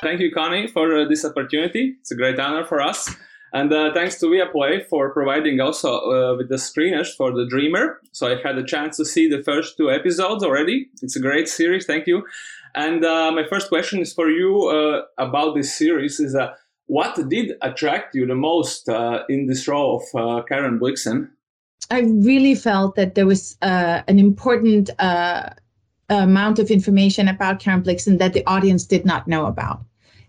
Thank you, Connie, for this opportunity. It's a great honor for us. And uh, thanks to Viaplay for providing also uh, with the screeners for The Dreamer. So I had a chance to see the first two episodes already. It's a great series. Thank you. And uh, my first question is for you uh, about this series is uh, what did attract you the most uh, in this role of Karen Blixen? I really felt that there was an important amount of information about Karen Blixen that the audience did not know about.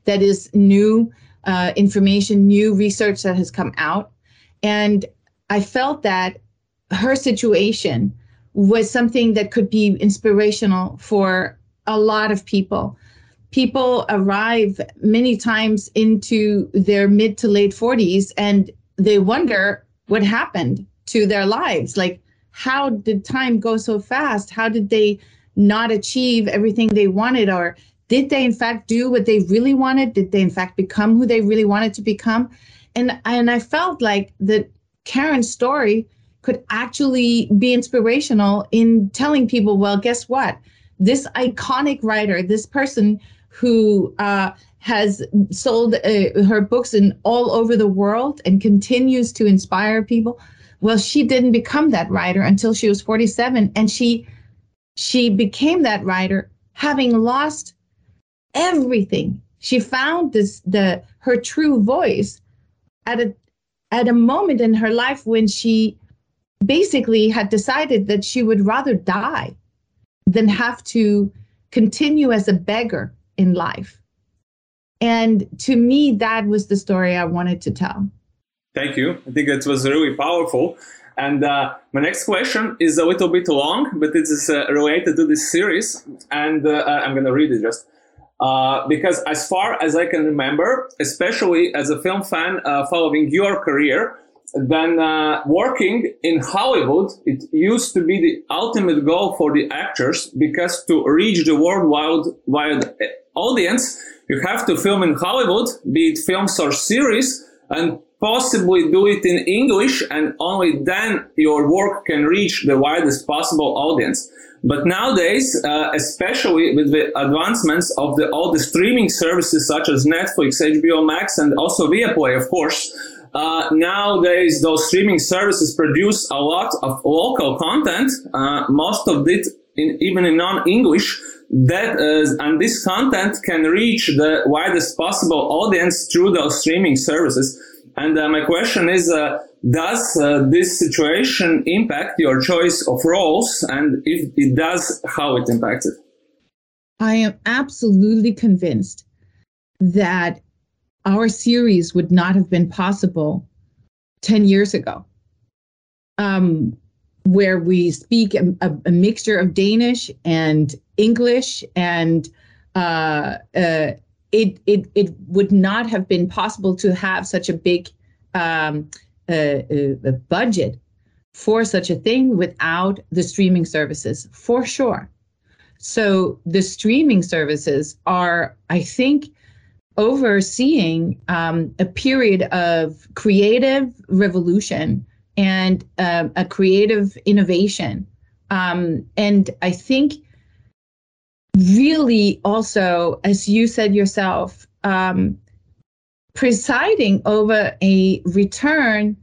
That is new uh, information, new research that has come out. And I felt that her situation was something that could be inspirational for a lot of people. People arrive many times into their mid to late 40s and they wonder what happened to their lives. Like, how did time go so fast? How did they not achieve everything they wanted? Or did they in fact do what they really wanted did they in fact become who they really wanted to become and and i felt like that karen's story could actually be inspirational in telling people, well, guess what? This iconic writer, this person who uh, has sold uh, her books in all over the world and continues to inspire people. Well, she didn't become that writer until she was 47, and she she became that writer having lost everything. She found this the her true voice at a at a moment in her life when she basically had decided that she would rather die than have to continue as a beggar in life. And to me, that was the story I wanted to tell. Thank you. I think it was really powerful. And uh, my next question is a little bit long, but it is uh, related to this series. And uh, I'm going to read it just. Uh, because as far as I can remember, especially as a film fan uh, following your career, then uh, working in Hollywood, it used to be the ultimate goal for the actors because to reach the worldwide wide audience, you have to film in Hollywood, be it films or series, and possibly do it in English, and only then your work can reach the widest possible audience. But nowadays, uh, especially with the advancements of the, all the streaming services such as Netflix, HBO Max, and also Viaplay, of course, uh, nowadays those streaming services produce a lot of local content, uh, most of it in, even in non-English, that uh, and this content can reach the widest possible audience through those streaming services. And uh, my question is, uh, does uh, this situation impact your choice of roles? And if it does, how it impacts it? I am absolutely convinced that our series would not have been possible 10 years ago. Um, where we speak a, a, mixture of Danish and English, and uh, uh, it, it it would not have been possible to have such a big um, uh, uh budget for such a thing without the streaming services, for sure. So the streaming services are, I think, overseeing um, a period of creative revolution and uh, a creative innovation. Um, and I think really also, as you said yourself, um, presiding over a return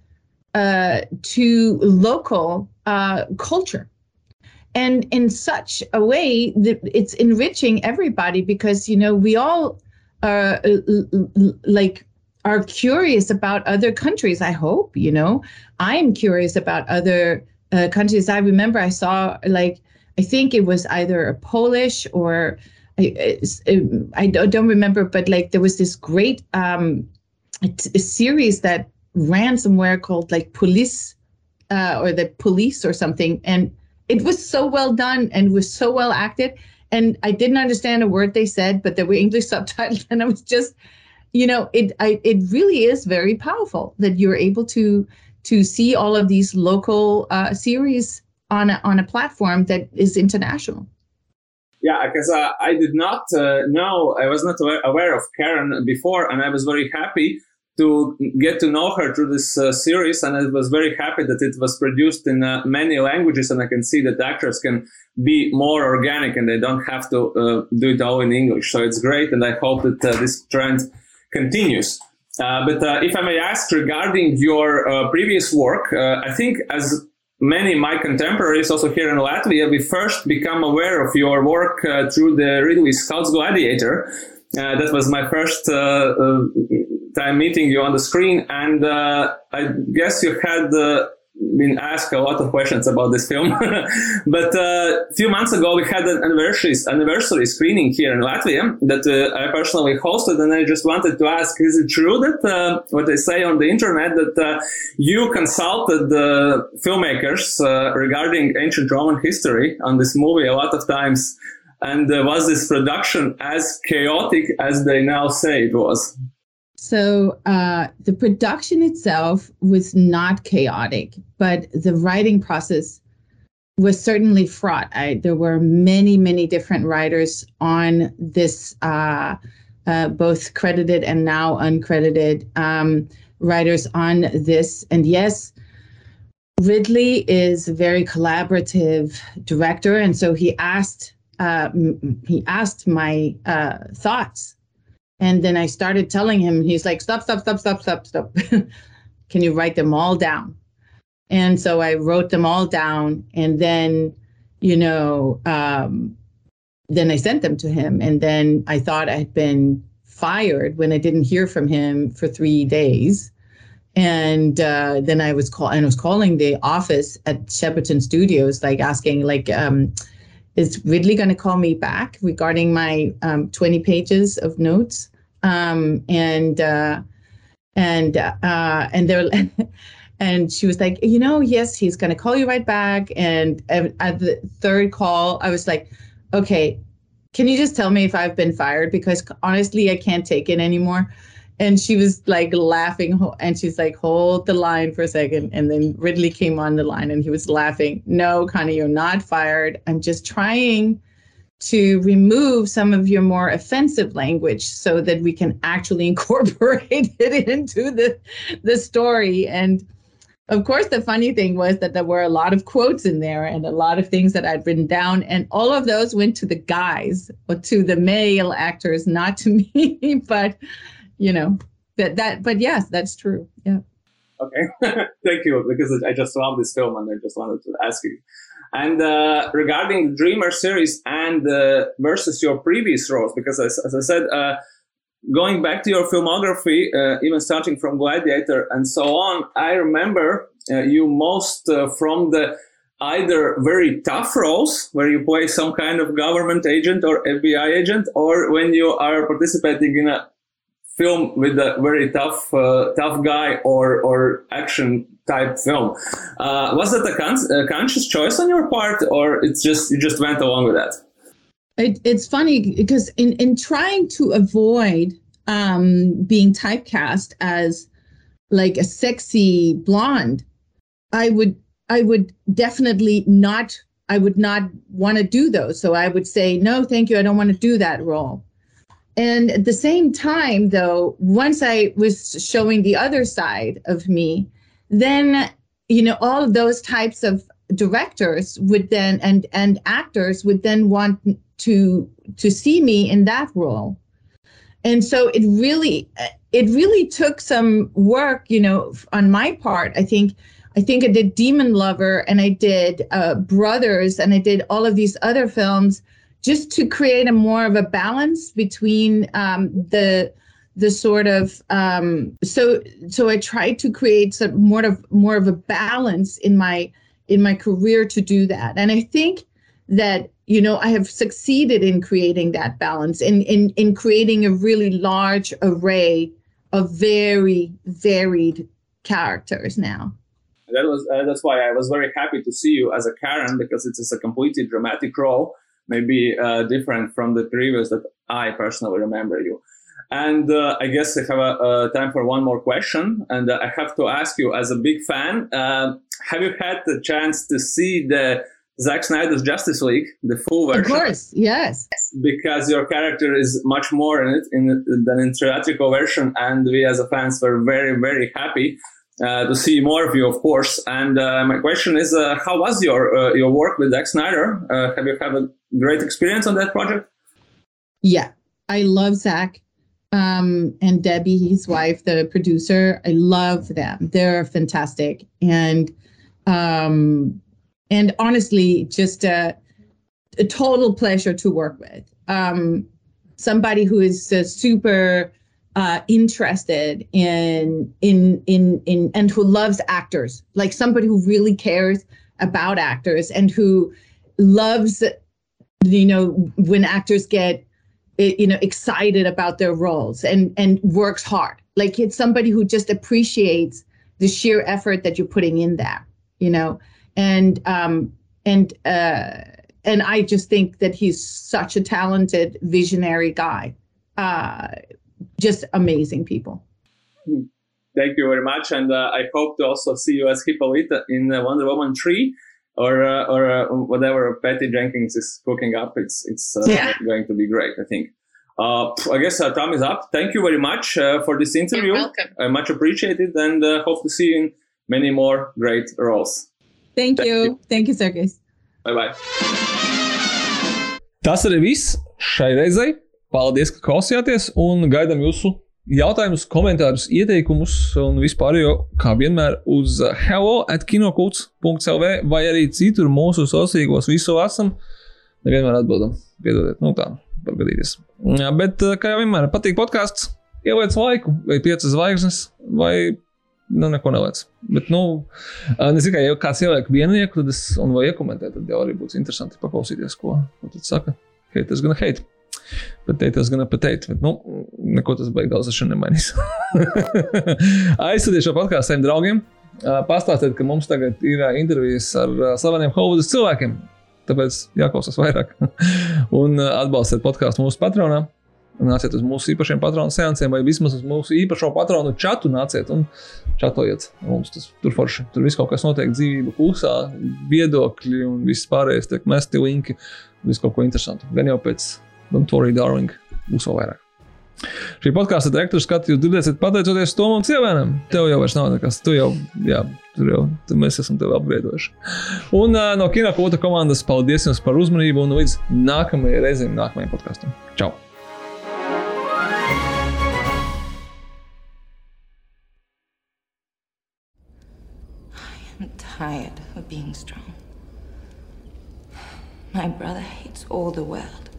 uh, to local uh, culture. And in such a way that it's enriching everybody because, you know, we all are uh, like are curious about other countries. I hope, you know, I'm curious about other uh, countries. I remember I saw like I think it was either a Polish or I, I don't remember, but like there was this great um, series that ran somewhere called like Police uh, or the Police or something, and it was so well done and was so well acted. And I didn't understand a word they said, but there were English subtitles, and I was just you know it I, it really is very powerful that you're able to to see all of these local uh, series on a, on a platform that is international yeah because uh, i did not uh, know i was not aware, of karen before and i was very happy to get to know her through this uh, series and i was very happy that it was produced in uh, many languages and i can see that actors can be more organic and they don't have to uh, do it all in english so it's great and i hope that this trend continues. Uh, but uh, if I may ask regarding your uh, previous work, uh, I think as many my contemporaries also here in Latvia, we first become aware of your work uh, through the Ridley Scott's Gladiator. Uh, that was my first time meeting you on the screen, and I guess you had been asked a lot of questions about this film. but uh, a few months ago, we had an anniversary, anniversary screening here in Latvia that uh, I personally hosted. And I just wanted to ask, is it true that uh, what they say on the internet that uh, you consulted the filmmakers uh, regarding ancient Roman history on this movie a lot of times? And uh, was this production as chaotic as they now say it was? So uh, the production itself was not chaotic, but the writing process was certainly fraught. I, there were many, many different writers on this, uh, uh, both credited and now uncredited um, writers on this. And yes, Ridley is a very collaborative director, and so he asked uh, he asked my uh, thoughts, and then I started telling him. He's like, "Stop! Stop! Stop! Stop! Stop! Stop! Can you write them all down?" And so I wrote them all down, and then you know, um, then I sent them to him, and then I thought I had been fired when I didn't hear from him for three days and uh, then I was call I was calling the office at Shepperton Studios, like asking, like, um, is Ridley going to call me back regarding my um, 20 pages of notes? Um, and uh, and uh, and they're and she was like, you know, yes, he's going to call you right back. And at the third call, I was like, okay, can you just tell me if I've been fired? Because honestly, I can't take it anymore and she was like laughing and she's like hold the line for a second and then ridley came on the line and he was laughing no connie you're not fired i'm just trying to remove some of your more offensive language so that we can actually incorporate it into the the story. And of course the funny thing was that there were a lot of quotes in there and a lot of things that i'd written down and all of those went to the guys or to the male actors not to me but you know that that but yes that's true. Yeah. Okay. Thank you because i just love this film and i just wanted to ask you and uh, regarding dreamer series and uh, versus your previous roles because as, as i said uh, going back to your filmography uh, even starting from gladiator and so on i remember uh, you most uh, from the either very tough roles where you play some kind of government agent or FBI agent, or when you are participating in a film with a very tough uh, tough guy or or action type film. Uh, was that a, con- a, conscious choice on your part, or it's just you just went along with that? It, it's funny because in in trying to avoid um, being typecast as like a sexy blonde, I would I would definitely not I would not want to do those. So I would say no, thank you. I don't want to do that role. And at the same time, though, once I was showing the other side of me, then, you know, all of those types of directors would then and and actors would then want to to see me in that role. And so it really it really took some work you know on my part. I think i think i did demon lover and i did uh, brothers and i did all of these other films just to create a more of a balance between um, the the sort of um, so so I tried to create some more of more of a balance in my in my career to do that, and I think that you know I have succeeded in creating that balance in in in creating a really large array of very varied characters now. That was uh, that's why I was very happy to see you as a Karen because it is a completely dramatic role maybe uh, different from the previous that I personally remember you. And uh, I guess I have a, time for one more question. And uh, I have to ask you, as a big fan, uh, have you had the chance to see the Zack Snyder's Justice League, the full version? Of course, yes. Because your character is much more in it in, than in theatrical version, and we as a fans were very, very happy uh, to see more of you, of course. And uh, my question is, uh, how was your uh, your work with Zack Snyder? Uh, have you had a great experience on that project? Yeah, I love Zack um, and Debbie, his wife, the producer. I love them; they're fantastic, and um, and honestly, just a, a total pleasure to work with. Um, somebody who is super uh, interested in in in in and who loves actors, like somebody who really cares about actors and who loves, you know, when actors get you know excited about their roles and and works hard. Like it's somebody who just appreciates the sheer effort that you're putting in there, you know, and um and uh and I just think that he's such a talented visionary guy. Uh, just amazing people. Hmm. Thank you very much, and uh, I hope to also see you as Hippolyta in uh, Wonder Woman three, or uh, or uh, whatever Patty Jenkins is cooking up. It's it's uh, yeah. going to be great. I think. Uh, I guess our time is up. Thank you very much for this interview. You're welcome. much appreciated, and hope to see you in many more great roles. Thank you. Thank you, Sergis. Bye bye. Tas arī viss šai reizei. Paldies, ka klausījāties un gaidām jūsu jautājumus, komentārus, ieteikumus un vispārējo, kā vienmēr, uz hello at kinokults.clv vai arī citur mūsu sociālos visu esam. Nevienmēr atbildam. Piedodiet, nu tā, var gadīties. Jā, bet, kā jau vienmēr, patīk podkāsts, ieliec laiku, vai piecas zvaigznes, vai nu, neko neliec. Bet, nu, nezinu, ja kāds ieliek viennieku, tad es, un vai iekomentē, tad jau arī būs interesanti paklausīties, ko, ko tad saka. Haters gonna hate. Bet teikt, tas gan pateikt, bet, nu, neko tas beigas daudz šodien nemainīs. Aizsūtiet šo podkāstu saviem draugiem. Pastāstiet, ka mums tagad ir intervijas ar slaveniem Hovudas cilvēkiem. Tāpēc jāklausās vairāk. un atbalstiet podkāstu mūsu patronā. Nāciet uz mūsu īpašiem patronu seansiem, vai vismaz uz mūsu īpašo patronu čatu nāciet un čatojiet. Mums tas tur forši. Tur viss kaut kas notiek, dzīvība klusā, viedokļi un viss pārējais tiek mesti linki. Viss kaut ko interesantu. Gan jau pēc Don't worry, darling, būs vēl vairāk. Šī podkāstu direktors skatu jūs dzirdēsiet pateicoties Tomam Cievēnam. Tev jau vairs nav nekas, tu jau, jā, tur jau tu mēs esam tevi apgriedojuši. Un uh, no Kinokota komandas paldies jums par uzmanību un līdz nākamajai reizei, nākamajam podkāstam. Čau! Tired of being strong. My brother hates all the world.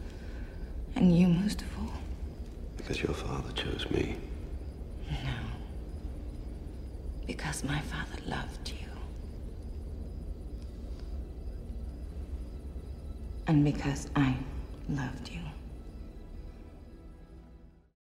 And you most of all. Because your father chose me. No. Because my father loved you. And because I loved you.